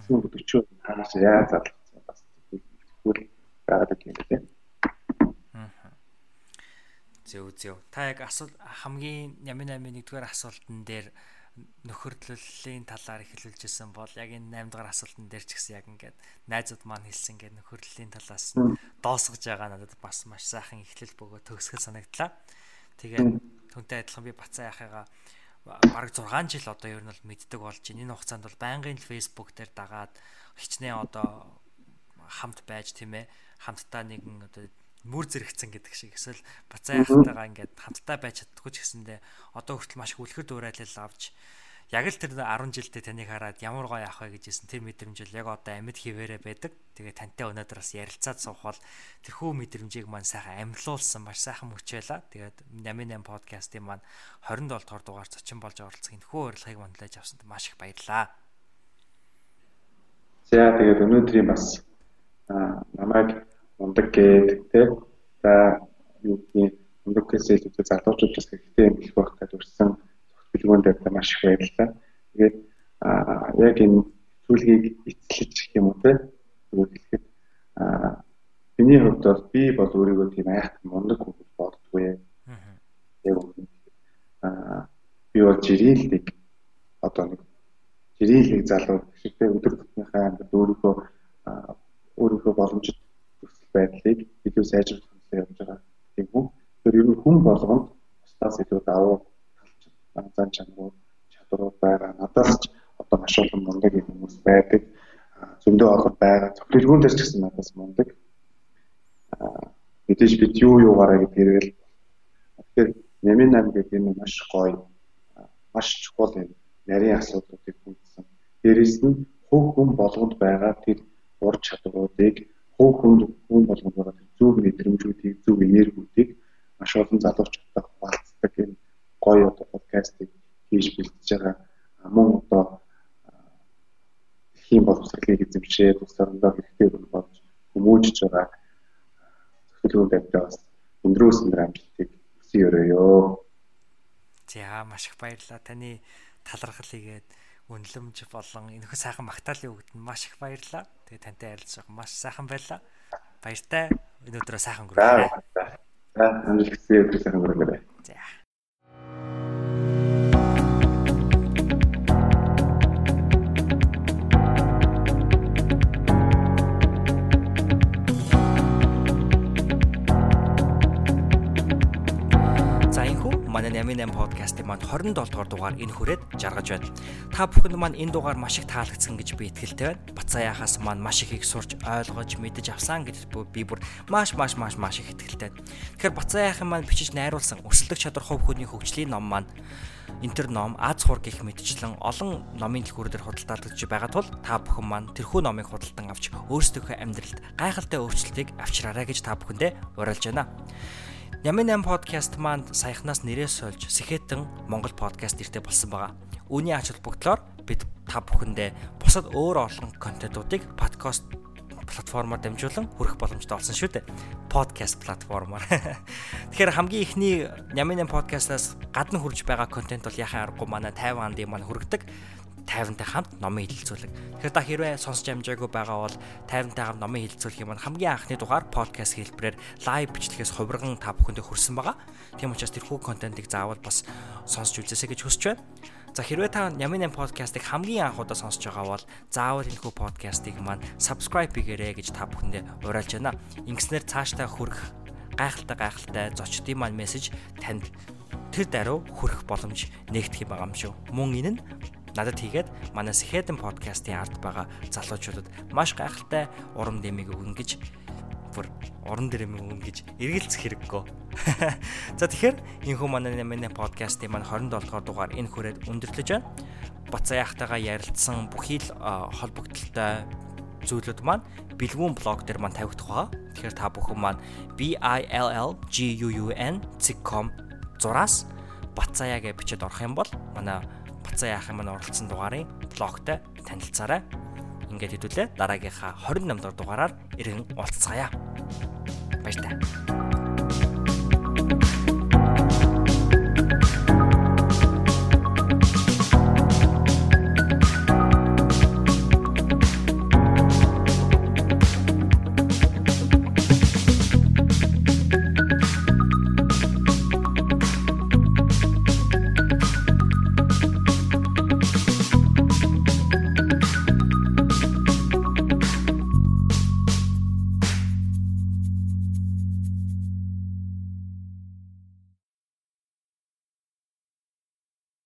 Эсвэл 40% хагас яа зарласан бас тэгвэл гараад юм лээ. Зөв зөв. Та яг асуул хамгийн нямын 8 нэгдүгээр асуултан дээр нөхөрлөлийн талаар эхлүүлжсэн бол яг энэ 8 дугаар асуултан дээр ч гэсэн яг ингээд найзууд маань хэлсэн ингээд нөхөрлөлийн талаас доосгож байгаа надад бас маш сайхан эхлэл бөгөө төгсгөл санагдлаа. Тэгээд түнтэй адилхан би бацаа яхаага бараг 6 жил одоо ер нь бол мэддэг болж байна. Энэ хугацаанд бол байнгын Facebook дээр дагаад хичнээн одоо хамт байж тийм ээ хамтдаа нэгэн одоо мөр зэрэгцэн гэдэг шиг эсвэл бацаа яхтайгаа ингээд хамтдаа байж чаддгүй ч гэсэндээ одоо хүртэл маш хүлхэр дуурайлал авч яг л тэр 10 жилдээ таныг хараад ямар гоё авах вэ гэжсэн тэр мэдрэмж л яг одоо амьд хിവэрэ байдаг. Тэгээ тантай өнөөдөр бас ярилцаад суух бол тэрхүү мэдрэмжийг маань сайхан амьлуулсан маш сайхан мөчөөлаа. Тэгээд 88 подкастын маань 27 дугаар дугаар зочин болж оролцох энэ хүү урилгыг манлаж авсанд маш их баярлалаа. За тэгээд өнөөдрийн бас намайг мундаг гэдэг те за юу гэдгийг мундаг гэсэн хэлбэр залуучуудаас хэрэгтэй юм их байх гэж урьсан бүлгүүнд тавьсан маш их баярлалаа. Тэгээд яг энэ зүйлийг эцэлж гэх юм уу те тэгвэл хэлэхэд миний хувьд бол би бол өөрийгөө тийм айхтар мундаг хүн боддгүй. Яг үнэн. Аа би бол жирэлдэг одоо нэг жирэлэг залуу гişтэй өдөр тутмынхаа ингээд өөрийгөө өөрийнхөө боломжит төсөл байдлыг илүү сайжруулах хэрэгтэй явж байгаа тийм үү. Тэр ер нь хүн болгонд бусдаас илүү давуу зан чанар чадварууд байгаа. Надаас ч одоо маш олон мундаг хүмүүс байдаг. Зөндөө олон байгаа. Зөвлөгөөн дээр ч гэсэн надаас мундаг. Мэдээж бид юу юугаараа гэдгээр л тэгэхээр Нямин 8 гэдэг энэ маш гоё маш чухал юм нарийн асуудлуудыг хүндсэн. Дээрээс нь хөв хүн болгонд байгаа тэр ур чадваруудыг хөв хүнд хүн байгаа зөв мэдрэмжүүдийг зөв энергиүүдийг маш олон залуучуудтай хуваалцдаг энэ гоё одоо подкастыг хийж бэлтэж байгаа мөн одоо дэлхийн боловсролыг эзэмшээ тусдаа хэрэгтэй болж хүмүүжж байгаа зөвлөгөө тавьдаа бас өндрөөс өндөр амжилтыг хүсье өрөөё. За маш их баярлалаа таны талархлыгээд үнэлэмж болон энэхүү сайхан магтаалын үгд нь маш их баярлалаа. Тэгээ тантай ярилцах маш сайхан байлаа. Баяртай. Өнөөдрөө сайхан өнгөрөөрэй. За амжилт хүсье өдөр сайхан өнгөрөөрэй. За. Манай 88 подкастын маань 27 дугаар дугаар энэ хүрээд жаргаж байна. Та бүхэнд маань энэ дугаар маш их таалагдсан гэж би итгэлтэй байна. Бацааяхаас маань маш их их сурч ойлгож мэдэж авсан гэдэгт би бүр маш маш маш маш их итгэлтэй. Тэгэхээр Бацааяхын маань бичиж найруулсан өрсөлдөх чадвар хувь хүний хөгжлийн ном маань Интер ном аз хур гих мэдчлэн олон номын дэлгүүрээр худалдаалагдж байгаа тул та бүхэн маань тэрхүү номыг худалдан авч өөрсдийнхөө амьдралд гайхалтай өөрчлөлтийг авчраарай гэж та бүхэндээ уриалж байна. Ямын 8 подкаст маань саяхнаас нэрээ сольж Сэхэтэн Монгол подкаст нэртэй болсон байгаа. Үүний ач холбогдлоор бид та бүхэндээ бусад өөр олон контентуудыг подкаст платформоор дамжуулан хүргэх боломжтой болсон шүү дээ. Подкаст платформоор. *laughs* Тэгэхээр хамгийн ихний Ямын 8 подкастаас гадна хүрж байгаа контент бол яхаа аргагүй манай Тайванд юм маань хүргэдэг. 50-тай хамт номын хилэлцүүлэг. Тэгэхээр та хэрвээ сонсож амжаагүй байгаа бол 50-тай хамт номын хилэлцүүлэхийн маань хамгийн анхны дугаар подкаст хэлбэрээр лайв бичлэгээс хувирган та бүхэндээ хүрсэн байгаа. Тийм учраас тэрхүү контентыг заавал бас сонсч үзээсэй гэж хүсэж байна. За хэрвээ та Нямын 8 подкастыг хамгийн анх удаа сонсож байгаа бол заавал энэхүү подкастыг маань subscribe хийгээрэй гэж та бүхэндээ уриалж байна. Ингэснээр цаашдаа хүрэх гайхалтай гайхалтай зочдын маань мессеж танд тэр даруй хүрэх боломж нэгдэх юм байгаа юм шүү. Мөн энэ нь надад хийгээд манай Сэхэдэн подкастын ард байгаа залуучуудад маш гайхалтай урам дэмийг өгнө гэж бүр уран дэмийг өгнө гэж эргэлзэх хэрэггүй. *laughs* За тэгэхээр энэхүү манай манай подкастын маань 27 дугаар дугаар энэ хүрээд өндөрлөж байна. Бацаа яхтайгаа ярилцсан бүхий л холбогдолтой зүйлүүд маань бэлгүүн блог дээр маань тавигдах байгаа. Тэгэхээр та бүхэн маань B I L L G U U N .com зураас бацаая гэж бичээд орох юм бол манай Бацаа яах юм нь оролцсон дугаарын блогтой танилцаарай. Ингээд хэдүүлээ дараагийнхаа 28 дугаар дугаараар иргэн уулзцаая. Баяр тань.